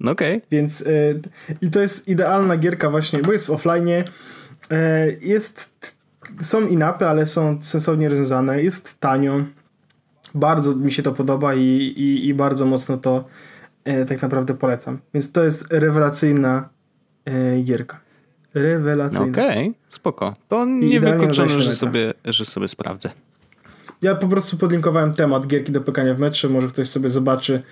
No okej. Okay. Więc y, i to jest idealna gierka właśnie, bo jest w offline, jest, są inapy, ale są sensownie rozwiązane. Jest tanio. Bardzo mi się to podoba i, i, i bardzo mocno to e, tak naprawdę polecam. Więc to jest rewelacyjna e, gierka. Rewelacyjna. Okej, okay, spoko. To nie wykluczone, że sobie, że sobie sprawdzę. Ja po prostu podlinkowałem temat gierki do pykania w metrze, może ktoś sobie zobaczy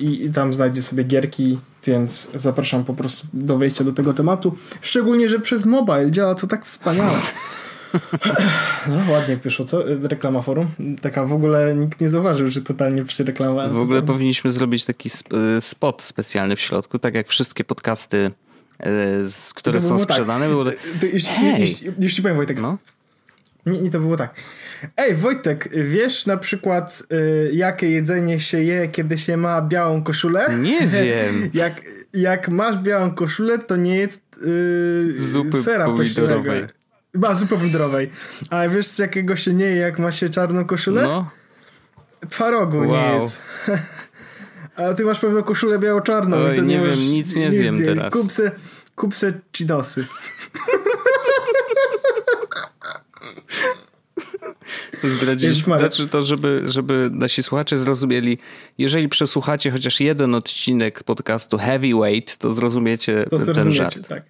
i, tam znajdzie sobie gierki, więc zapraszam po prostu do wejścia do tego tematu. Szczególnie, że przez mobile działa to tak wspaniale. No ładnie piszą, co? Reklama forum? Taka w ogóle nikt nie zauważył, że totalnie przereklamowałem. W ogóle powinniśmy zrobić taki y, spot specjalny w środku, tak jak wszystkie podcasty, y, które są tak. sprzedane. Tak. Było... To, jeśli, jeśli powiem Wojtek, no? Nie, nie to było tak. Ej, Wojtek, wiesz na przykład, y, jakie jedzenie się je, kiedy się ma białą koszulę? Nie wiem. jak, jak masz białą koszulę, to nie jest y, Zupy sera pomidorowej. Chyba zupy pomidorowej. A wiesz z jakiego się nie je, jak ma się czarną koszulę? No, Twarogu nie Wow. jest. A ty masz pewno koszulę biało-czarną. Oj, to nie wiem, nic nie zjem zjeść. teraz. Kup se, kup se chinosy. zdradziliśmy. Znaczy to, żeby, żeby nasi słuchacze zrozumieli, jeżeli przesłuchacie chociaż jeden odcinek podcastu Heavyweight, to zrozumiecie To ten zrozumiecie, żart. tak.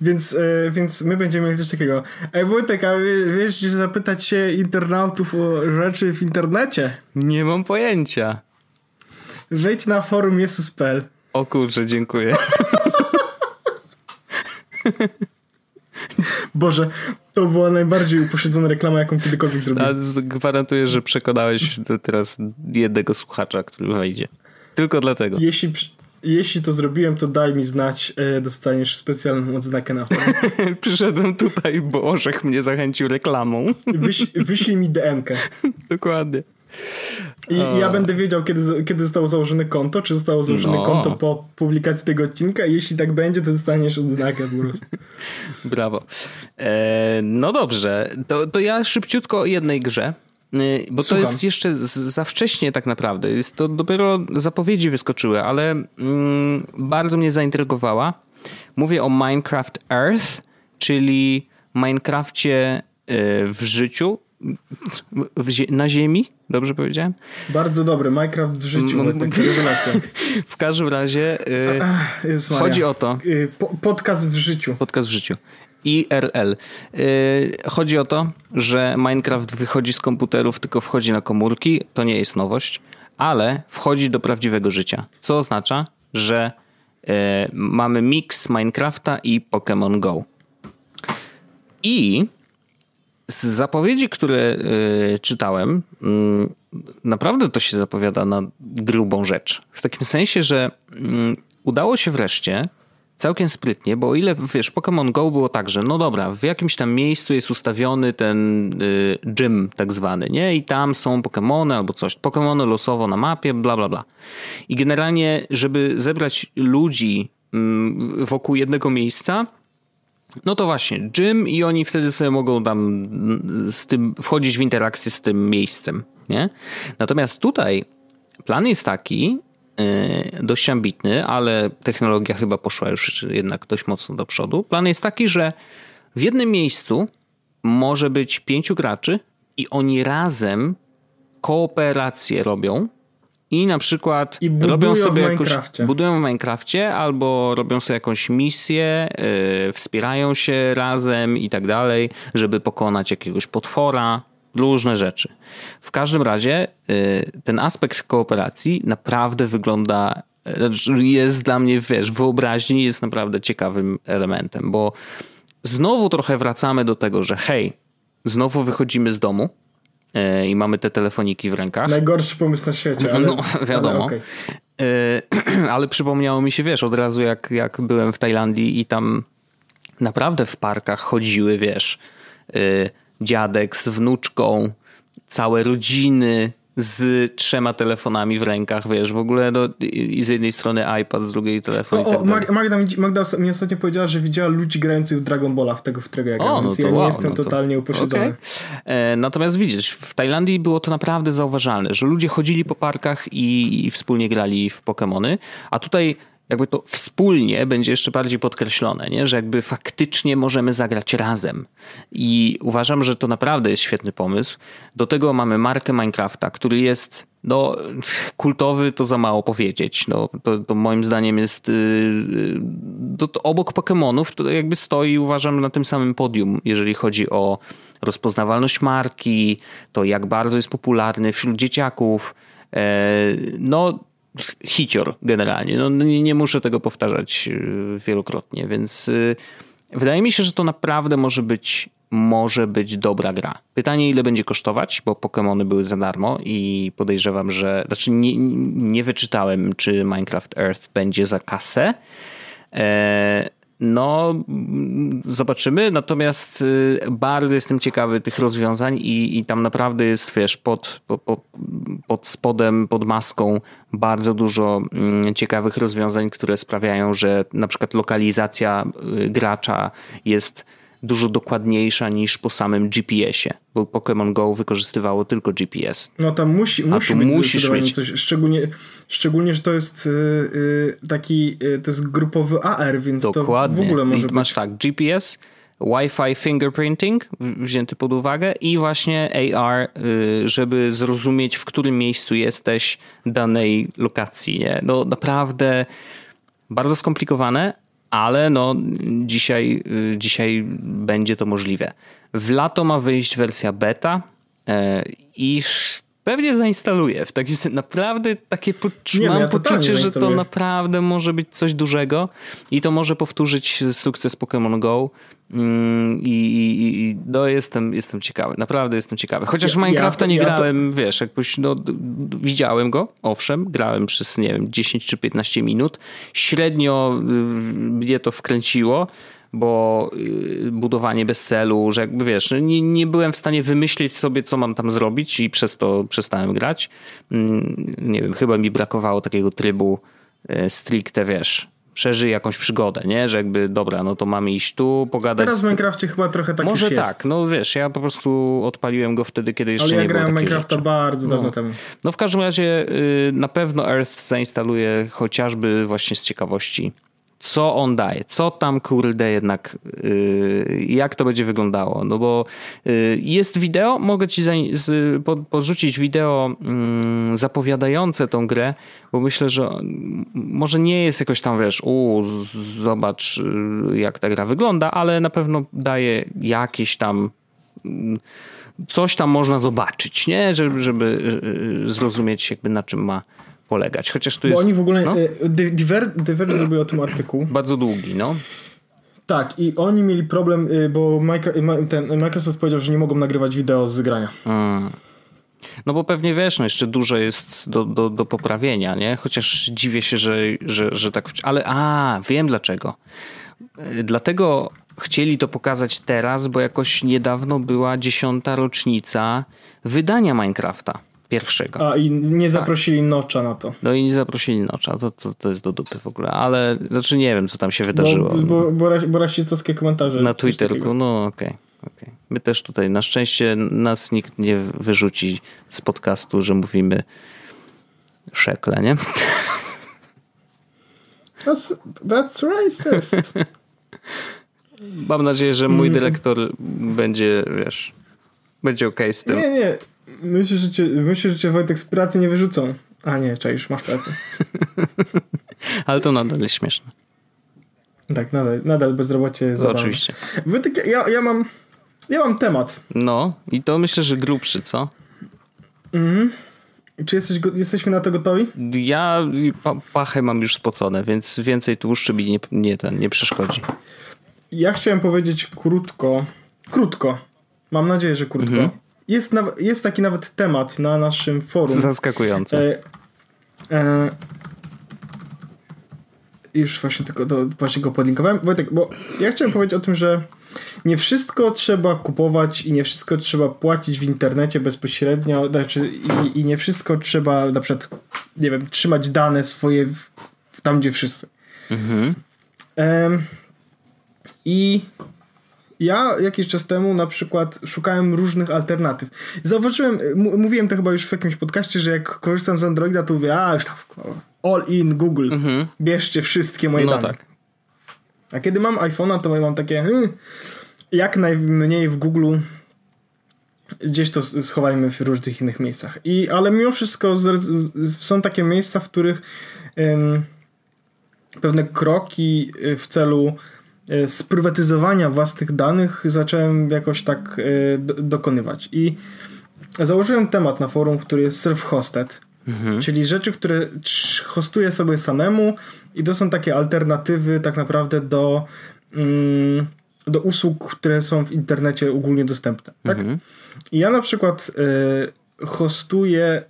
Więc, e, więc my będziemy mieli coś takiego. Ej Wojtek, a wie- wiesz, gdzie zapytać się internautów o rzeczy w internecie? Nie mam pojęcia. Wejdź na forum Jesus.pl. O kurczę, dziękuję. Boże, to była najbardziej upośledzona reklama, jaką kiedykolwiek zrobiłem. gwarantuję, że przekonałeś teraz jednego słuchacza, który wejdzie. Tylko dlatego. Jeśli, jeśli to zrobiłem, to daj mi znać, e, dostaniesz specjalną odznakę na forum. Przyszedłem tutaj, bo Orzech mnie zachęcił reklamą. Wyś, wyślij mi DM-kę. Dokładnie. I, ja będę wiedział, kiedy, kiedy zostało założone konto, czy zostało założone No. konto po publikacji tego odcinka. Jeśli tak będzie, to dostaniesz odznakę po prostu. Brawo. E, no dobrze, to, to ja szybciutko o jednej grze. Y, Bo Słucham. to jest jeszcze za wcześnie tak naprawdę. Jest to dopiero zapowiedzi wyskoczyły, ale mm, bardzo mnie zaintrygowała. Mówię o Minecraft Earth, czyli Minecrafcie y, w życiu, na ziemi, dobrze powiedziałem? Bardzo dobry. Minecraft w życiu. Rewelacja. W każdym razie y, chodzi o to, Y, Po, podcast w życiu. Podcast w życiu. IRL. Yy, chodzi o to, że Minecraft wychodzi z komputerów, tylko wchodzi na komórki. To nie jest nowość, ale wchodzi do prawdziwego życia. Co oznacza, że yy, mamy miks Minecrafta i Pokémon Go. I z zapowiedzi, które yy, czytałem, mm, naprawdę to się zapowiada na grubą rzecz. W takim sensie, że mm, udało się wreszcie całkiem sprytnie, bo o ile wiesz, Pokémon Go było tak, że no dobra, w jakimś tam miejscu jest ustawiony ten y, gym tak zwany, nie? I tam są Pokémony albo coś. Pokémony losowo na mapie, bla bla bla. I generalnie, żeby zebrać ludzi mm, wokół jednego miejsca, no to właśnie, gym i oni wtedy sobie mogą tam mm, z tym wchodzić w interakcję z tym miejscem, nie? Natomiast tutaj plan jest taki, yy, dość ambitny, ale technologia chyba poszła już jednak dość mocno do przodu. Plan jest taki, że w jednym miejscu może być pięciu graczy i oni razem kooperację robią i na przykład I budują robią w sobie jakąś, Minecrafcie. budują w Minecrafcie albo robią sobie jakąś misję, yy, wspierają się razem i tak dalej, żeby pokonać jakiegoś potwora, różne rzeczy. W każdym razie yy, ten aspekt kooperacji naprawdę wygląda, znaczy jest dla mnie, wiesz, w wyobraźni jest naprawdę ciekawym elementem, bo znowu trochę wracamy do tego, że hej, znowu wychodzimy z domu i mamy te telefoniki w rękach. Najgorszy pomysł na świecie. Ale, No, wiadomo. Ale. E, ale przypomniało mi się, wiesz, od razu jak, jak byłem w Tajlandii i tam naprawdę w parkach chodziły, wiesz, e, dziadek z wnuczką, całe rodziny z trzema telefonami w rękach, wiesz, w ogóle no, i z jednej strony iPad, z drugiej telefon O, tak Magda, mi- Magda mi ostatnio powiedziała, że widziała ludzi grających w Dragon Balla w tego, w którego ja grałem, O, no więc to ja nie wow, jestem no to- totalnie upośledzony. Okej. E, Natomiast widzisz, w Tajlandii było to naprawdę zauważalne, że ludzie chodzili po parkach i, i wspólnie grali w Pokémony, a tutaj jakby to wspólnie będzie jeszcze bardziej podkreślone, nie? że jakby faktycznie możemy zagrać razem. I uważam, że to naprawdę jest świetny pomysł. Do tego mamy markę Minecrafta, który jest no, kultowy to za mało powiedzieć. No, to, to moim zdaniem jest yy, to, to obok Pokémonów to jakby stoi uważam na tym samym podium, jeżeli chodzi o rozpoznawalność marki, to jak bardzo jest popularny wśród dzieciaków. E, no hicior generalnie. No, nie, nie muszę tego powtarzać yy, wielokrotnie, więc yy, wydaje mi się, że to naprawdę może być może być dobra gra. Pytanie, ile będzie kosztować, bo Pokémony były za darmo i podejrzewam, że. Znaczy, nie, nie wyczytałem, czy Minecraft Earth będzie za kasę. E, no, zobaczymy. Natomiast y, bardzo jestem ciekawy tych rozwiązań i, i tam naprawdę jest, wiesz, pod, pod, pod spodem, pod maską bardzo dużo mm, ciekawych rozwiązań, które sprawiają, że na przykład lokalizacja y, gracza jest dużo dokładniejsza niż po samym GPS-ie, bo Pokémon Go wykorzystywało tylko GPS. No tam musi, musi być musisz mieć coś, szczególnie, szczególnie, że to jest yy, taki, yy, to jest grupowy AR, więc Dokładnie. to w ogóle może I masz tak, GPS, Wi-Fi fingerprinting wzięty pod uwagę i właśnie AR, y, żeby zrozumieć, w którym miejscu jesteś danej lokacji. Nie? No naprawdę bardzo skomplikowane, ale no dzisiaj, y, dzisiaj będzie to możliwe. W lato ma wyjść wersja beta e, i pewnie zainstaluję. W takim sensie naprawdę takie nie, mam ja poczucie, że to naprawdę może być coś dużego i to może powtórzyć sukces Pokémon Go. Mm, I, i, i no jestem, jestem ciekawy, naprawdę jestem ciekawy. Chociaż ja, Minecrafta ja, nie ja grałem, to... wiesz, jakoś, no, widziałem go, owszem, grałem przez, nie wiem, 10 czy 15 minut. Średnio y, mnie to wkręciło, bo y, budowanie bez celu, że jakby wiesz, no, nie, nie byłem w stanie wymyślić sobie, co mam tam zrobić i przez to przestałem grać. Mm, nie wiem, chyba mi brakowało takiego trybu y, stricte, wiesz, przeżyj jakąś przygodę, nie? Że jakby, dobra, no to mamy iść tu, pogadać. Teraz w Minecrafcie chyba trochę tak Może tak, no wiesz, ja po prostu odpaliłem go wtedy, kiedy jeszcze Ale nie było Ale ja grałem Minecrafta rzeczy. bardzo dawno no. temu. No w każdym razie y, na pewno Earth zainstaluję chociażby właśnie z ciekawości co on daje, co tam kurde jednak, yy, jak to będzie wyglądało. No bo yy, jest wideo, mogę ci za, z, podrzucić wideo yy, zapowiadające tą grę, bo myślę, że może nie jest jakoś tam, wiesz, u, zobacz y, jak ta gra wygląda, ale na pewno daje jakieś tam mm, coś tam można zobaczyć, nie? Żeby, żeby y, zrozumieć jakby na czym ma polegać. Chociaż tu Bo jest. oni w ogóle. No? E, Diverge zrobił o tym artykuł. Bardzo długi, no. Tak, i oni mieli problem, y, bo ten Microsoft powiedział, że nie mogą nagrywać wideo z grania. Hmm. No bo pewnie wiesz, no jeszcze dużo jest do, do, do poprawienia, nie? Chociaż dziwię się, że, że, że tak. Ale a, wiem dlaczego. Dlatego chcieli to pokazać teraz, bo jakoś niedawno była dziesiąta rocznica wydania Minecrafta pierwszego. A i nie tak. zaprosili tak. Nocza na to. No i nie zaprosili Nocza, to, to, to jest do dupy w ogóle, ale znaczy nie wiem co tam się wydarzyło. Bo, bo, bo, bo rasistowskie komentarze. Na Twitterku, no okej. Okay. Okay. My też tutaj, na szczęście nas nikt nie wyrzuci z podcastu, że mówimy szekle, nie? That's, that's racist. Mam nadzieję, że mój mm. dyrektor będzie, wiesz, będzie okej okay z tym. Nie, nie. Myślę, że cię, myślę, że cię Wojtek z pracy nie wyrzucą. A nie, czaisz, masz pracę. Ale to nadal jest śmieszne. Tak, nadal, nadal bezrobocie jest zabawne. Oczywiście. Wojtek, ja, ja mam ja mam temat. No i to myślę, że grubszy, co? Mhm. Czy jesteś, jesteśmy na to gotowi? Ja pachę mam już spocone, więc więcej tłuszczu mi nie, nie, ten, nie przeszkodzi. Ja chciałem powiedzieć krótko, krótko, mam nadzieję, że krótko, mhm. Jest, jest taki nawet temat na naszym forum. Zaskakujące. E, e, już właśnie tylko do, właśnie go podlinkowałem. Wojtek, bo ja chciałem powiedzieć o tym, że nie wszystko trzeba kupować i nie wszystko trzeba płacić w internecie bezpośrednio, znaczy i, i nie wszystko trzeba na przykład, nie wiem, trzymać dane swoje w, w tam, gdzie wszyscy. Mhm. I ja jakiś czas temu na przykład szukałem różnych alternatyw. Zauważyłem, mówiłem to chyba już w jakimś podcaście, że jak korzystam z Androida, to mówię, a już tam all in Google, mhm. bierzcie wszystkie moje no dane. Tak. A kiedy mam iPhone'a, to mam takie hmm, jak najmniej w Google gdzieś to schowajmy w różnych innych miejscach. I, ale mimo wszystko z, z, są takie miejsca, w których ym, pewne kroki y, w celu sprywatyzowania własnych danych zacząłem jakoś tak e, do, dokonywać. I założyłem temat na forum, który jest self-hosted, mhm. czyli rzeczy, które hostuję sobie samemu i to są takie alternatywy tak naprawdę do, mm, do usług, które są w internecie ogólnie dostępne. Tak? Mhm. I ja na przykład y, hostuję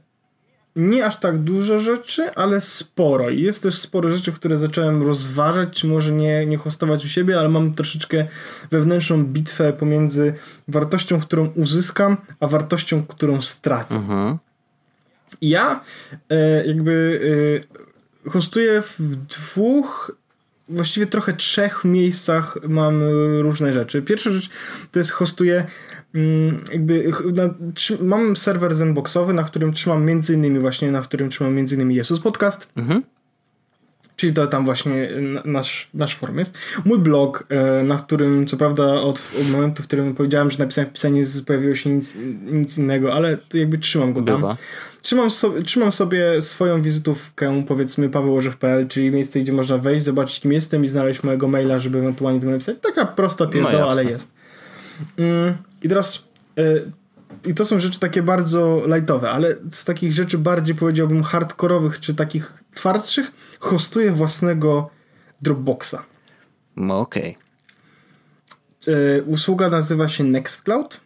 nie aż tak dużo rzeczy, ale sporo. I jest też sporo rzeczy, które zacząłem rozważać, czy może nie, nie hostować u siebie, ale mam troszeczkę wewnętrzną bitwę pomiędzy wartością, którą uzyskam, a wartością, którą stracę. Mhm. Ja e, jakby e, hostuję w dwóch właściwie trochę trzech miejscach mam różne rzeczy. Pierwsza rzecz to jest hostuję mm, jakby na, mam serwer zenboxowy, na którym trzymam między innymi właśnie, na którym trzymam między innymi Jesus Podcast. Mhm. Czyli to tam właśnie nasz, nasz forum jest. Mój blog, e, na którym co prawda od, od momentu, w którym powiedziałem, że napisałem wpisanie, pojawiło się nic, nic innego, ale to jakby trzymam go tam. Bywa. Trzymam, so, trzymam sobie swoją wizytówkę, powiedzmy pawełorzech.pl, czyli miejsce, gdzie można wejść, zobaczyć kim jestem i znaleźć mojego maila, żeby ewentualnie do mnie napisać. Taka prosta pierdoła, no ale jest. Mm, I teraz y, i to są rzeczy takie bardzo lightowe, ale z takich rzeczy bardziej powiedziałbym hardkorowych, czy takich twardszych, hostuję własnego Dropboxa. No okej. Okay. Usługa nazywa się Nextcloud.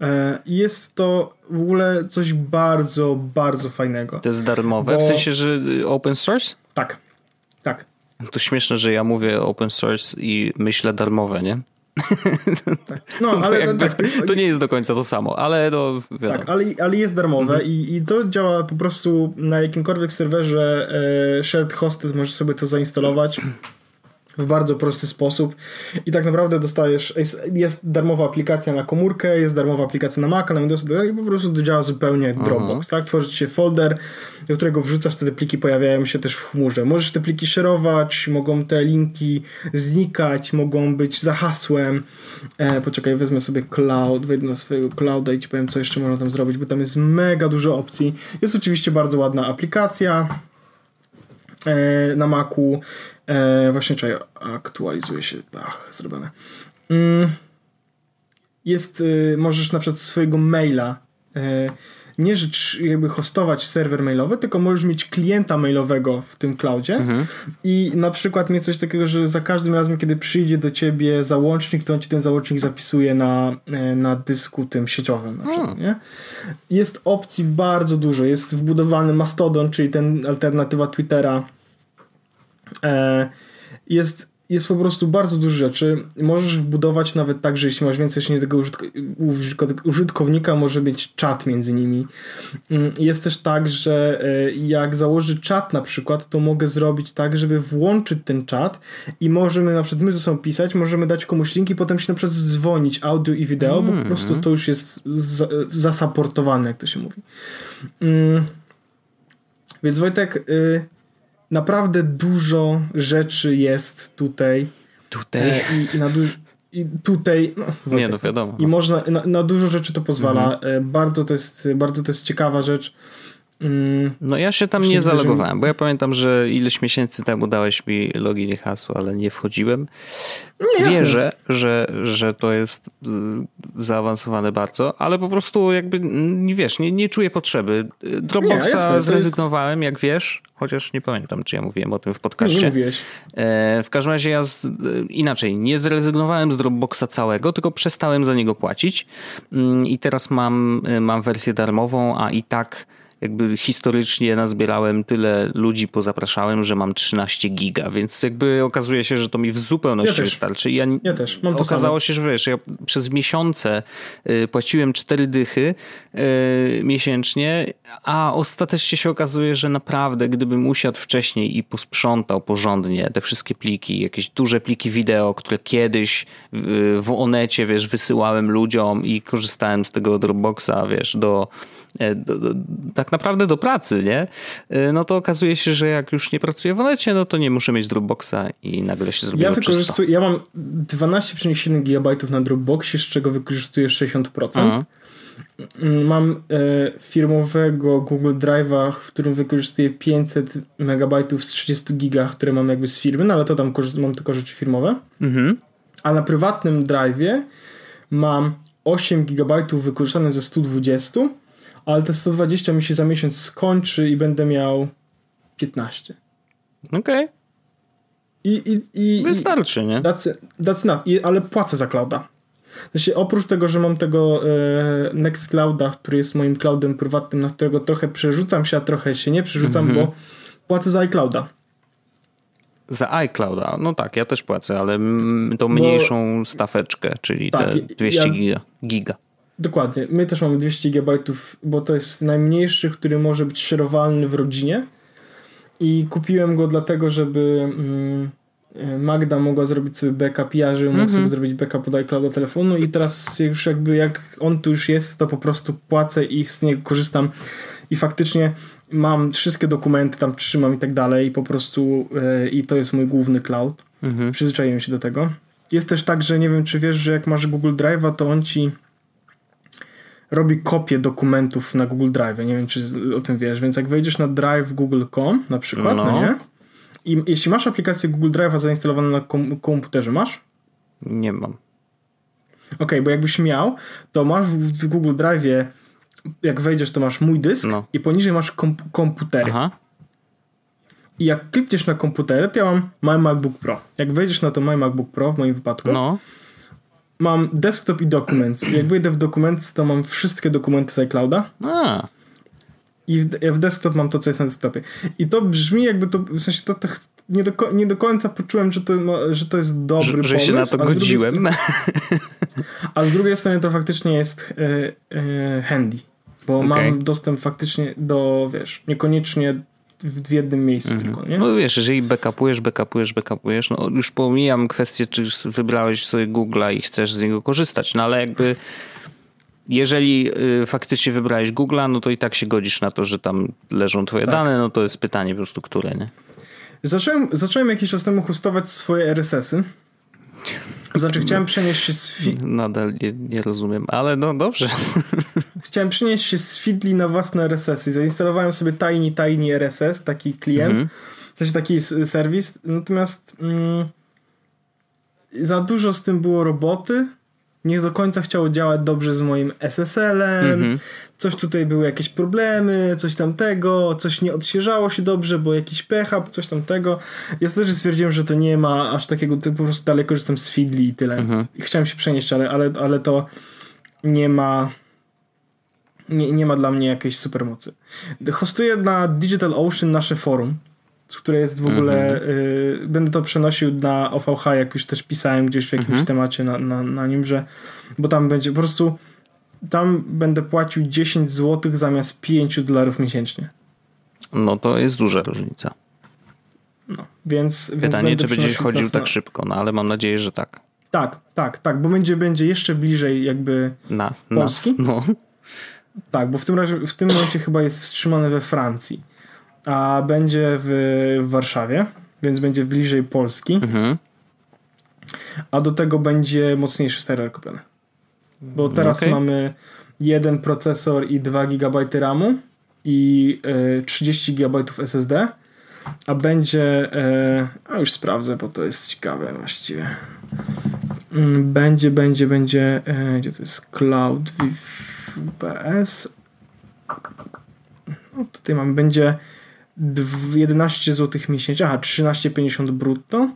E, jest to w ogóle coś bardzo, bardzo fajnego. To jest darmowe? Bo... W sensie, że open source? Tak, tak. To śmieszne, że ja mówię open source i myślę darmowe, nie? Tak. No, ale to, tak, to, jest... to, nie jest do końca to samo, ale no, Tak, ale, ale jest darmowe mhm. i, i to działa po prostu na jakimkolwiek serwerze e, shared hosted, możesz sobie to zainstalować w bardzo prosty sposób i tak naprawdę dostajesz, jest, jest, darmowa aplikacja na komórkę, jest darmowa aplikacja na Maca, na Windows i po prostu to działa zupełnie jak Dropbox, tak? Tworzy się folder, do którego wrzucasz, te pliki pojawiają się też w chmurze. Możesz te pliki szerować, mogą te linki znikać, mogą być za hasłem. E, poczekaj, wezmę sobie cloud, wejdę na swojego clouda i ci powiem, co jeszcze można tam zrobić, bo tam jest mega dużo opcji. Jest oczywiście bardzo ładna aplikacja na Macu, E, właśnie czekaj, aktualizuje się. Ach, zrobione. Mm, jest, y, możesz na przykład swojego maila e, nie rzecz jakby hostować serwer mailowy, tylko możesz mieć klienta mailowego w tym cloudzie mhm. i na przykład mieć coś takiego, że za każdym razem, kiedy przyjdzie do ciebie załącznik, to on ci ten załącznik zapisuje na, e, na dysku tym sieciowym na przykład, hmm. nie? Jest opcji bardzo dużo. Jest wbudowany Mastodon, czyli ten alternatywa Twittera E, jest, jest po prostu bardzo dużo rzeczy. Możesz wbudować nawet tak, że jeśli masz więcej niż jednego użytkownika, może być czat między nimi. Mm, jest też tak, że e, jak założy czat na przykład, to mogę zrobić tak, żeby włączyć ten czat i możemy na przykład my ze sobą pisać, możemy dać komuś linki, potem się na przykład dzwonić audio i wideo, mm. bo po prostu to już jest zasaportowane, jak to się mówi. Mm. Więc Wojtek... Y naprawdę dużo rzeczy jest tutaj. Tutaj? E, I, i na du- i tutaj. No, nie, no wiadomo. I można, na, na dużo rzeczy to pozwala. Mhm. E, bardzo, to jest, bardzo to jest ciekawa rzecz. Mm, no ja się tam nie zalogowałem, bo ja pamiętam, że ileś miesięcy temu dałeś mi login i hasło, ale nie wchodziłem. Nie, Wierzę, że, że to jest y, zaawansowane bardzo, ale po prostu jakby, nie wiesz, nie, nie czuję potrzeby. Dropboxa nie, jasne, zrezygnowałem, jest... jak wiesz, chociaż nie pamiętam, czy ja mówiłem o tym w podcaście. Nie, mówiłeś. E, w każdym razie ja z, inaczej, nie zrezygnowałem z Dropboxa całego, tylko przestałem za niego płacić mm, i teraz mam, mam wersję darmową, a i tak jakby historycznie nazbierałem tyle ludzi, pozapraszałem, że mam 13 giga, więc jakby okazuje się, że to mi w zupełności ja wystarczy. Ja, ja też, mam to Okazało się, że wiesz, ja przez miesiące y, płaciłem 4 dychy y, miesięcznie, a ostatecznie się okazuje, że naprawdę gdybym usiadł wcześniej i posprzątał porządnie te wszystkie pliki, jakieś duże pliki wideo, które kiedyś w Onecie, wiesz, wysyłałem ludziom i korzystałem z tego Dropboxa, wiesz, do do, do, tak naprawdę do pracy, nie? E, no to okazuje się, że jak już nie pracuję w Onecie, no to nie muszę mieć Dropboxa i nagle się zrobiło ja wykorzystuję, Ja mam 12,7 GB na Dropboxie, z czego wykorzystuję 60%. Aha. Mm, mam e, firmowego Google Drive'a, w którym wykorzystuję 500 MB z 30 giga, które mam jakby z firmy, no ale to tam mam tylko rzeczy firmowe. Mhm. A na prywatnym Drive'ie mam 8 GB wykorzystane ze 120 ale te 120 mi się za miesiąc skończy i będę miał 15. Okej. Okay. I, i, i, Wystarczy, nie? That's, that's not, I, ale płacę za clouda. Znaczy, oprócz tego, że mam tego e, Nextclouda, który jest moim cloudem prywatnym, na którego trochę przerzucam się, a trochę się nie przerzucam, Mhm. bo płacę za iClouda. Za iClouda, no tak, ja też płacę, ale mm, tą mniejszą stafeczkę, czyli Tak, te ja- 200 ja- giga. giga. Dokładnie. My też mamy 200 GB, bo to jest najmniejszy, który może być szerowalny w rodzinie. I kupiłem go dlatego, żeby mm, Magda mogła zrobić sobie backup, ja żebym mógł sobie zrobić backup od iClouda telefonu i teraz już jakby jak on tu już jest, to po prostu płacę i z niego korzystam i faktycznie mam wszystkie dokumenty, tam trzymam i tak dalej i po prostu e, i to jest mój główny cloud. Mhm. Przyzwyczaiłem się do tego. Jest też tak, że nie wiem, czy wiesz, że jak masz Google Drive'a, to on ci robi kopię dokumentów na Google Drive. Nie wiem, czy o tym wiesz, więc jak wejdziesz na drive.google.com na przykład, no. No. nie? I jeśli masz aplikację Google Drive'a zainstalowaną na kom- komputerze, masz? Nie mam. Okej, bo jakbyś miał, to masz w, w Google Drive'ie, jak wejdziesz, to masz mój dysk No. i poniżej masz komp- komputery. Aha. I jak klikniesz na komputery, to ja mam My MacBook Pro. Jak wejdziesz na to My MacBook Pro w moim wypadku, No. Mam desktop i documents. Jak wyjdę w documents, to mam wszystkie dokumenty z iClouda A, i w, w desktop mam to, co jest na desktopie. I to brzmi jakby to, w sensie to, to nie, do, nie do końca poczułem, że to, że to jest dobry że, że pomysł. się na to a z godziłem. strony- A z drugiej strony to faktycznie jest e, e, handy, bo Okej. mam dostęp faktycznie do, wiesz, niekoniecznie w, jednym miejscu tylko, nie? No wiesz, jeżeli backupujesz, backupujesz, backupujesz, no już pomijam kwestię, czy wybrałeś sobie Google'a i chcesz z niego korzystać, no ale jakby jeżeli y, faktycznie wybrałeś Google'a, no to i tak się godzisz na to, że tam leżą twoje Tak. dane, no to jest pytanie po prostu, które, nie? Zacząłem, zacząłem jakiś czas temu hostować swoje RSS-y. Znaczy, chciałem przenieść się z, fi- Nadal nie, nie rozumiem, ale no dobrze. chciałem przenieść się z Feedly na własne RSS-y. Zainstalowałem sobie Tiny Tiny RSS, taki klient, Mhm. też taki serwis. Natomiast mm, za dużo z tym było roboty. Nie do końca chciało działać dobrze z moim SSL-em. Mhm. Coś tutaj były jakieś problemy, coś tamtego, coś nie odświeżało się dobrze, bo jakiś pecha, coś tamtego. Ja też stwierdziłem, że to nie ma aż takiego, to po prostu dalej korzystam z Feedly i tyle. Mhm. Chciałem się przenieść, ale, ale, ale to nie ma nie, nie ma dla mnie jakiejś supermocy. Hostuję na Digital Ocean nasze forum, które jest w ogóle, y, będę to przenosił na OVH, jak już też pisałem gdzieś w jakimś temacie na, na, na nim, że bo tam będzie po prostu tam będę płacił 10 zł zamiast 5 dolarów miesięcznie. No to jest duża różnica. No, więc, więc Pytanie, będę czy będziesz chodził tak na... szybko, no ale mam nadzieję, że tak. Tak, tak, tak, bo będzie, będzie jeszcze bliżej jakby Nas, Polski? nas. No. Tak, bo w tym razie, w tym momencie chyba jest wstrzymane we Francji, a będzie w, w Warszawie, więc będzie bliżej Polski, Mhm. a do tego będzie mocniejszy stereo kupiony. Bo teraz Okej. mamy jeden procesor i 2 GB RAMu i y, 30 GB SSD, a będzie, y, a już sprawdzę, bo to jest ciekawe właściwie. Mm, Będzie, będzie, będzie, y, gdzie to jest Cloud VPS. No tutaj mam, będzie dw- 11 zł miesięcznie, aha, 13,50 brutto.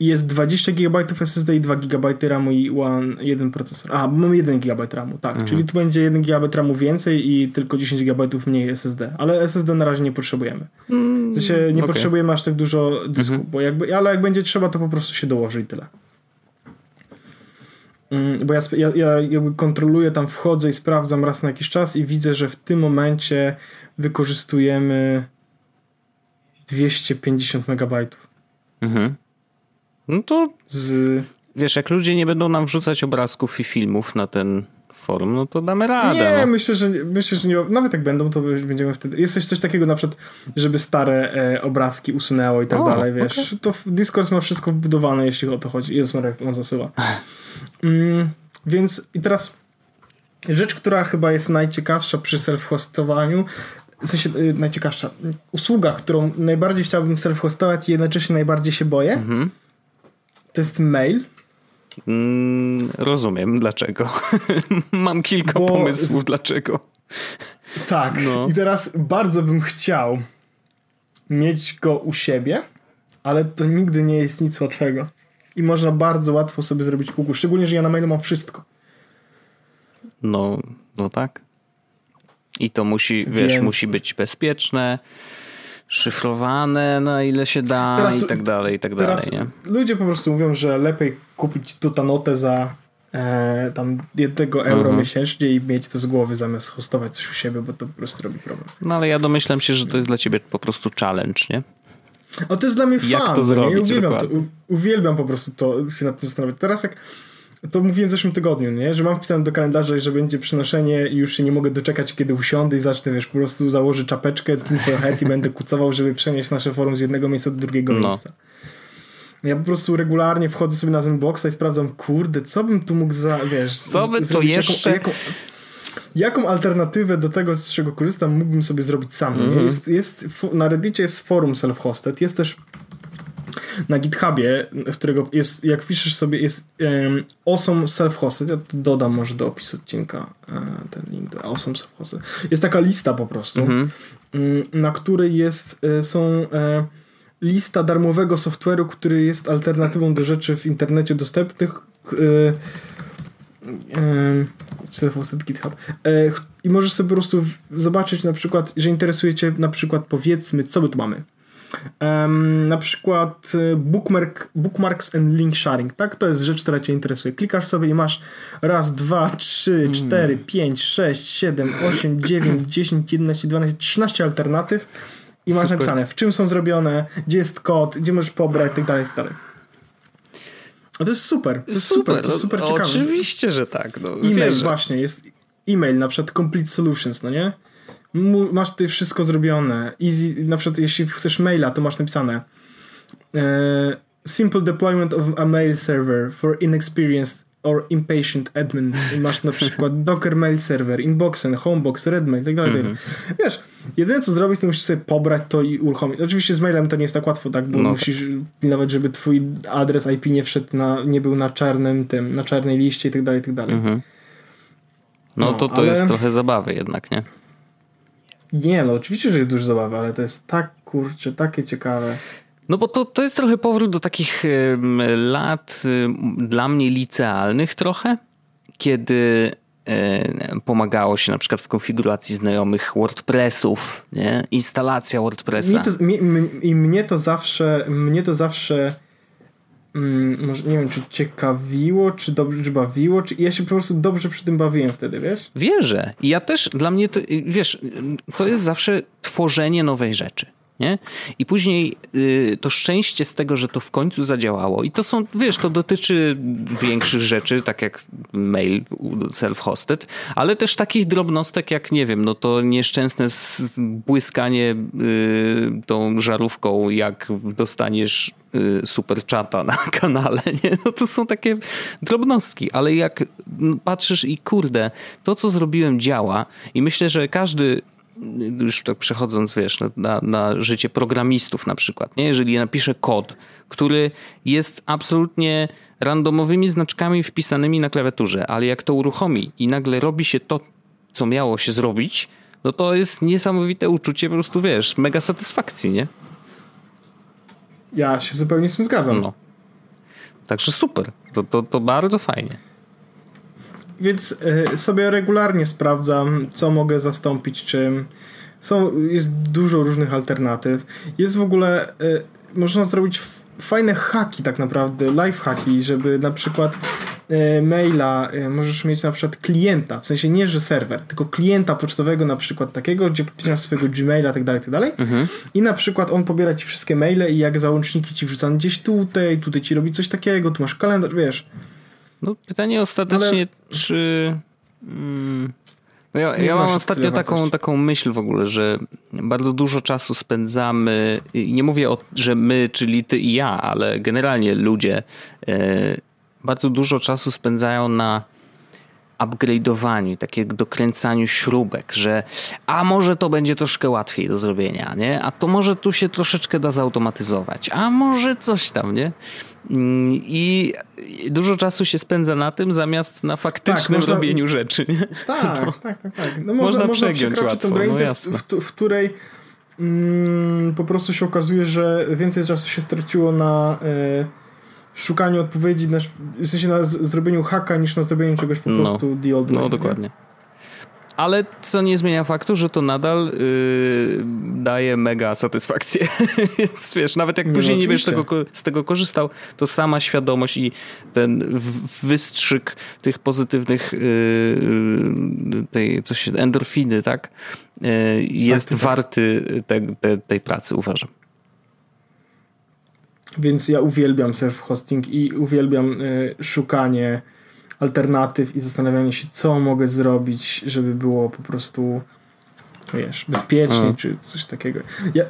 Jest 20 GB SSD i 2 GB RAMu i one, jeden procesor. A, bo mam 1 GB RAMu, tak. Czyli tu będzie 1 GB RAMu więcej i tylko 10 GB mniej SSD. Ale SSD na razie nie potrzebujemy. W sensie nie okej. potrzebujemy aż tak dużo dysku, bo jakby, ale jak będzie trzeba, to po prostu się dołoży i tyle. Mm, Bo ja, ja, ja jakby kontroluję, tam wchodzę i sprawdzam raz na jakiś czas i widzę, że w tym momencie wykorzystujemy 250 megabajtów Mhm. No to z wiesz, jak ludzie nie będą nam wrzucać obrazków i filmów na ten forum, no to damy radę. Nie, no. myślę, że myślę, że nie, nawet jak będą, to będziemy wtedy. Jest coś, coś takiego na przykład, żeby stare e, obrazki usunęło i tak O, dalej, wiesz. To w- Discord ma wszystko wbudowane, jeśli o to chodzi. Jest jak on zasuwa. Mm, więc i teraz rzecz, która chyba jest najciekawsza przy self-hostowaniu, w sensie y, najciekawsza, usługa, którą najbardziej chciałbym self-hostować i jednocześnie najbardziej się boję, Mhm. To jest mail. Mm, rozumiem dlaczego. Mam kilka Bo pomysłów z- dlaczego. Tak. No. I teraz bardzo bym chciał mieć go u siebie, ale to nigdy nie jest nic łatwego. i można bardzo łatwo sobie zrobić kółku. Szczególnie, że ja na mailu mam wszystko. No, no tak. I to musi, wiesz, Więc... musi być bezpieczne, szyfrowane na ile się da teraz, i tak dalej, i tak dalej, nie? Ludzie po prostu mówią, że lepiej kupić tutanotę za e, tam jednego euro mhm. miesięcznie i mieć to z głowy zamiast hostować coś u siebie, bo to po prostu robi problem. No ale ja domyślam się, że to jest dla ciebie po prostu challenge, nie? O, to jest dla mnie fan. Jak to zrobić? Ja uwielbiam, to, uwielbiam po prostu to się nad tym zastanawiać. Teraz jak to mówiłem w zeszłym tygodniu, nie? że mam wpisane do kalendarza, że będzie przenoszenie i już się nie mogę doczekać, kiedy usiądę i zacznę, wiesz, po prostu założę czapeczkę, head i będę kucował, żeby przenieść nasze forum z jednego miejsca do drugiego no. miejsca. Ja po prostu regularnie wchodzę sobie na Zenboxa i sprawdzam, kurde, co bym tu mógł za, wiesz... Co by to jeszcze... Jaką, jaką, jaką alternatywę do tego, z czego korzystam, mógłbym sobie zrobić sam. Mm -hmm. Jest, jest, na Reddicie jest forum self-hosted, jest też na GitHubie, z którego jest, jak piszesz sobie, jest um, Awesome Self-Hosted, ja dodam może do opisu odcinka e, ten link do Awesome Self-Hosted. Jest taka lista po prostu, mm -hmm. na której jest, e, są e, lista darmowego software'u, który jest alternatywą do rzeczy w internecie dostępnych self-hosted GitHub i możesz sobie po prostu zobaczyć na przykład, że interesujecie na przykład powiedzmy, co my tu mamy Um, na przykład y, bookmark, bookmarks and link sharing, tak? To jest rzecz, która Cię interesuje. Klikasz sobie i masz raz, dwa, trzy, hmm. cztery, pięć, sześć, siedem, osiem, dziewięć, dziesięć, jedenaście, dwanaście, trzynaście alternatyw i masz Super. napisane, w czym są zrobione, gdzie jest kod, gdzie możesz pobrać, tak dalej, tak dalej. A to jest super. To jest super, super to jest super no, ciekawe. Oczywiście, że tak. No, e-mail wierzę. właśnie, jest e-mail, na przykład Complete Solutions, no nie? Masz tutaj wszystko zrobione. Easy, na przykład jeśli chcesz maila, to masz napisane e, Simple deployment of a mail server for inexperienced or impatient admins. I masz na przykład Docker Mail Server, Inboxen, Homebox, Redmail, tak dalej. Mm -hmm. Wiesz, jedyne co zrobić, to musisz sobie pobrać to i uruchomić. Oczywiście z mailem to nie jest tak łatwo, tak, bo no musisz pilnować, żeby twój adres IP nie wszedł na, nie był na czarnym tym, na czarnej liście i tak dalej, i tak dalej. Mm -hmm. No, no, to to ale... jest trochę zabawy jednak, nie? Nie, no oczywiście, że jest dużo zabawy, ale to jest tak, kurczę, takie ciekawe. No bo to, to jest trochę powrót do takich lat dla mnie licealnych trochę, kiedy pomagało się na przykład w konfiguracji znajomych WordPressów, nie? Instalacja WordPressa. I mnie, mnie, mnie to zawsze, mnie to zawsze mm, może nie wiem, czy ciekawiło, czy dobrze bawiło, czy ja się po prostu dobrze przy tym bawiłem wtedy, wiesz? Wierzę. Ja też, dla mnie to, wiesz, to jest zawsze tworzenie nowej rzeczy. Nie? I później y, to szczęście z tego, że to w końcu zadziałało. I to są, wiesz, to dotyczy większych rzeczy, tak jak mail self-hosted, ale też takich drobnostek jak, nie wiem, no to nieszczęsne błyskanie y, tą żarówką, jak dostaniesz y, super chata na kanale, nie? No to są takie drobnostki, ale jak patrzysz i kurde, to co zrobiłem działa i myślę, że każdy już tak przechodząc, wiesz, na, na życie programistów na przykład, nie? jeżeli ja napiszę kod, który jest absolutnie randomowymi znaczkami wpisanymi na klawiaturze, ale jak to uruchomi i nagle robi się to, co miało się zrobić, no to jest niesamowite uczucie po prostu, wiesz, mega satysfakcji, nie? Ja się zupełnie z tym zgadzam. No. Także super. To, to, to bardzo fajnie. Więc y, sobie regularnie sprawdzam, co mogę zastąpić czym. Są, jest dużo różnych alternatyw. Jest w ogóle, y, można zrobić fajne haki tak naprawdę, live haki, żeby na przykład y, maila możesz mieć na przykład klienta, w sensie nie, że serwer, tylko klienta pocztowego na przykład takiego, gdzie podpisasz swojego Gmaila, tak dalej, tak dalej. Mhm. I na przykład on pobiera ci wszystkie maile i jak załączniki ci wrzuca gdzieś tutaj, tutaj ci robi coś takiego, tu masz kalendarz, wiesz. No pytanie ostatecznie, Ale... czy... Mm, no ja, ja mam ostatnio taką, taką myśl w ogóle, że bardzo dużo czasu spędzamy, nie mówię, o, że my, czyli ty i ja, ale generalnie ludzie e, bardzo dużo czasu spędzają na upgrade'owaniu, takie dokręcaniu śrubek, że a może to będzie troszkę łatwiej do zrobienia, nie? A to może tu się troszeczkę da zautomatyzować, a może coś tam, nie? Mm, I dużo czasu się spędza na tym, zamiast na faktycznym tak, można, robieniu rzeczy. Tak, no, tak, tak, tak. No można, można, można przekroczyć tę granicę, no w, w, w, której mm, po prostu się okazuje, że więcej czasu się straciło na. Y, szukaniu odpowiedzi, na, w sensie na zrobieniu haka, niż na zrobieniu czegoś po no, prostu the old way. No, dokładnie. Nie? Ale co nie zmienia faktu, że to nadal yy, daje mega satysfakcję. Więc wiesz, nawet jak nie, później no, nie wiesz tego, z tego korzystał, to sama świadomość i ten wystrzyk tych pozytywnych yy, tej, coś, endorfiny, tak? Yy, jest tak, warty te, te, tej pracy, uważam. Więc ja uwielbiam self-hosting i uwielbiam y, szukanie alternatyw i zastanawianie się, co mogę zrobić, żeby było po prostu wiesz, bezpiecznie, czy coś takiego. Ja,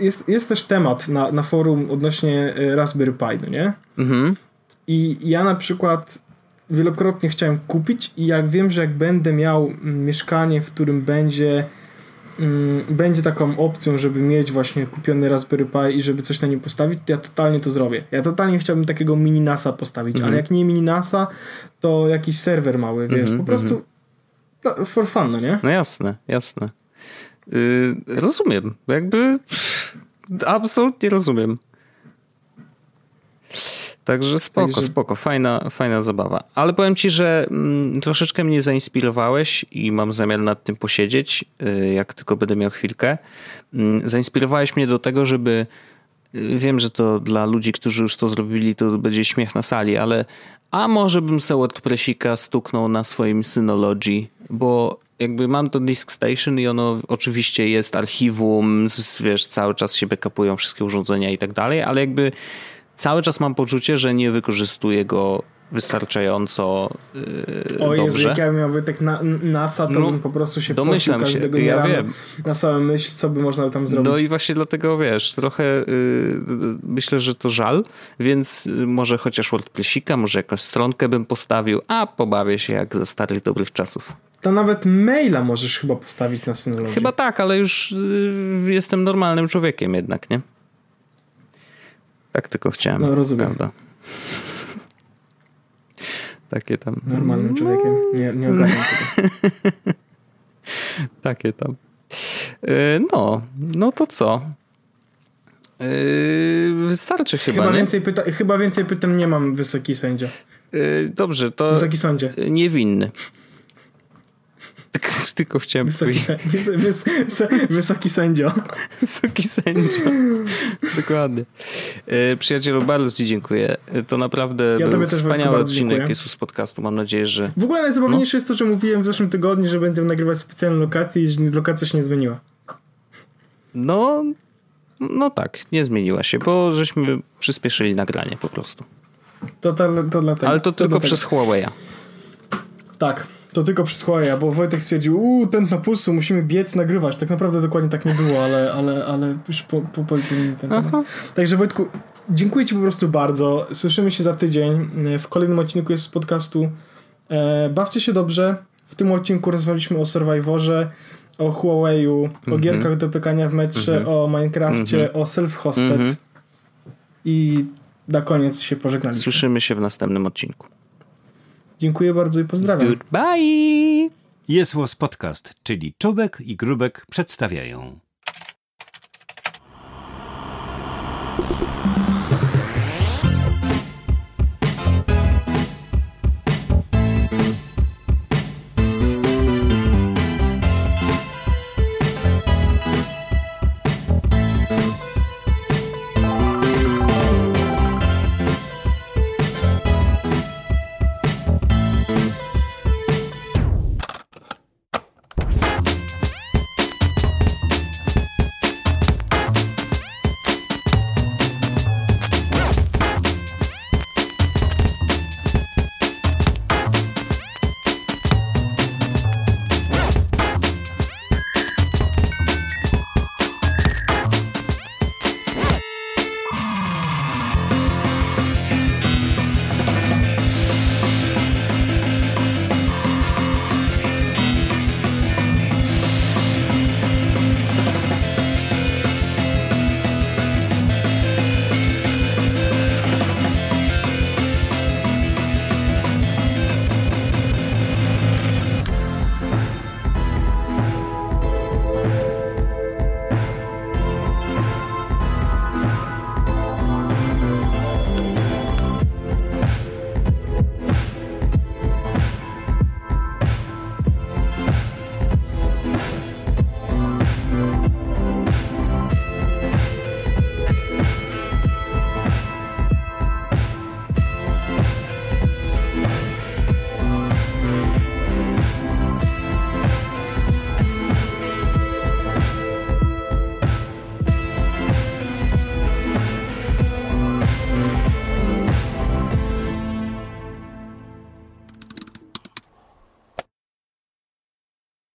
jest, jest też temat na, na forum odnośnie y, Raspberry Pi, no nie? Mhm. I ja na przykład wielokrotnie chciałem kupić i jak wiem, że jak będę miał mieszkanie, w którym będzie Mm, będzie taką opcją, żeby mieć właśnie kupiony Raspberry Pi i żeby coś na nim postawić, to ja totalnie to zrobię. Ja totalnie chciałbym takiego mini NASA postawić, mm -hmm. ale jak nie mini NASA, to jakiś serwer mały, wiesz, mm -hmm, po prostu -hmm. no, for fun, no nie? No jasne, jasne. Yy, rozumiem. Jakby absolutnie rozumiem. Także spoko, Także... spoko, fajna, fajna zabawa. Ale powiem ci, że mm, troszeczkę mnie zainspirowałeś i mam zamiar nad tym posiedzieć, y, jak tylko będę miał chwilkę. Mm, zainspirowałeś mnie do tego, żeby y, wiem, że to dla ludzi, którzy już to zrobili, to będzie śmiech na sali, ale a może bym sobie WordPressika stuknął na swoim Synology, bo jakby mam to Disk Station i ono oczywiście jest archiwum, wiesz, cały czas się backupują wszystkie urządzenia i tak dalej, ale jakby cały czas mam poczucie, że nie wykorzystuję go wystarczająco yy, o Jezu, jak ja miał tak na, NASA, to no, bym po prostu się domyślam się, każdego ja wiem. na samą myśl, co by można tam zrobić. No i właśnie dlatego, wiesz, trochę yy, myślę, że to żal, więc yy, może chociaż WordPressika, może jakąś stronkę bym postawił, a pobawię się jak ze starych dobrych czasów. To nawet maila możesz chyba postawić na Synology. Chyba tak, ale już yy, jestem normalnym człowiekiem jednak, nie? Tak tylko chciałem. No rozumiem. Prawda? Takie tam. Normalnym człowiekiem. Nie, nie ogarniam tego. Takie tam. E, no, no to co? E, wystarczy chyba. Chyba więcej, pyta chyba więcej pytań nie mam, wysoki sędzia. E, dobrze, to. Wysoki sądzie. Niewinny. Tylko chciałem wysoki, wys, wys, wysoki sędzio. Wysoki sędzio. Dokładnie. E, przyjacielu, bardzo Ci dziękuję. E, to naprawdę ja był wspaniały odcinek Jezus podcastu. Mam nadzieję, że... W ogóle najzabawniejsze no. jest to, że mówiłem w zeszłym tygodniu, że będziemy nagrywać specjalne lokacje i że lokacja się nie zmieniła. No, no tak, nie zmieniła się, bo żeśmy przyspieszyli nagranie po prostu. To, to, to dlatego. Ale to, to tylko przez Huawei'a. Tak to tylko Huawei, bo Wojtek stwierdził, uuu, ten na pulsu, musimy biec, nagrywać. Tak naprawdę dokładnie tak nie było, ale, ale, ale już po, po, po ten temat. Także Wojtku, dziękuję Ci po prostu bardzo. Słyszymy się za tydzień. W kolejnym odcinku jest z podcastu. E, bawcie się dobrze. W tym odcinku rozmawialiśmy o Survivorze, o Huawei'u, mm -hmm. o mhm. gierkach do pykania w metrze, mm -hmm. o Minecrafcie, mm -hmm. o self-hosted. Mhm. I na koniec się pożegnaliśmy. Słyszymy się w następnym odcinku. Dziękuję bardzo i pozdrawiam. Goodbye! Jest Podcast, czyli Czubek i Grubek przedstawiają.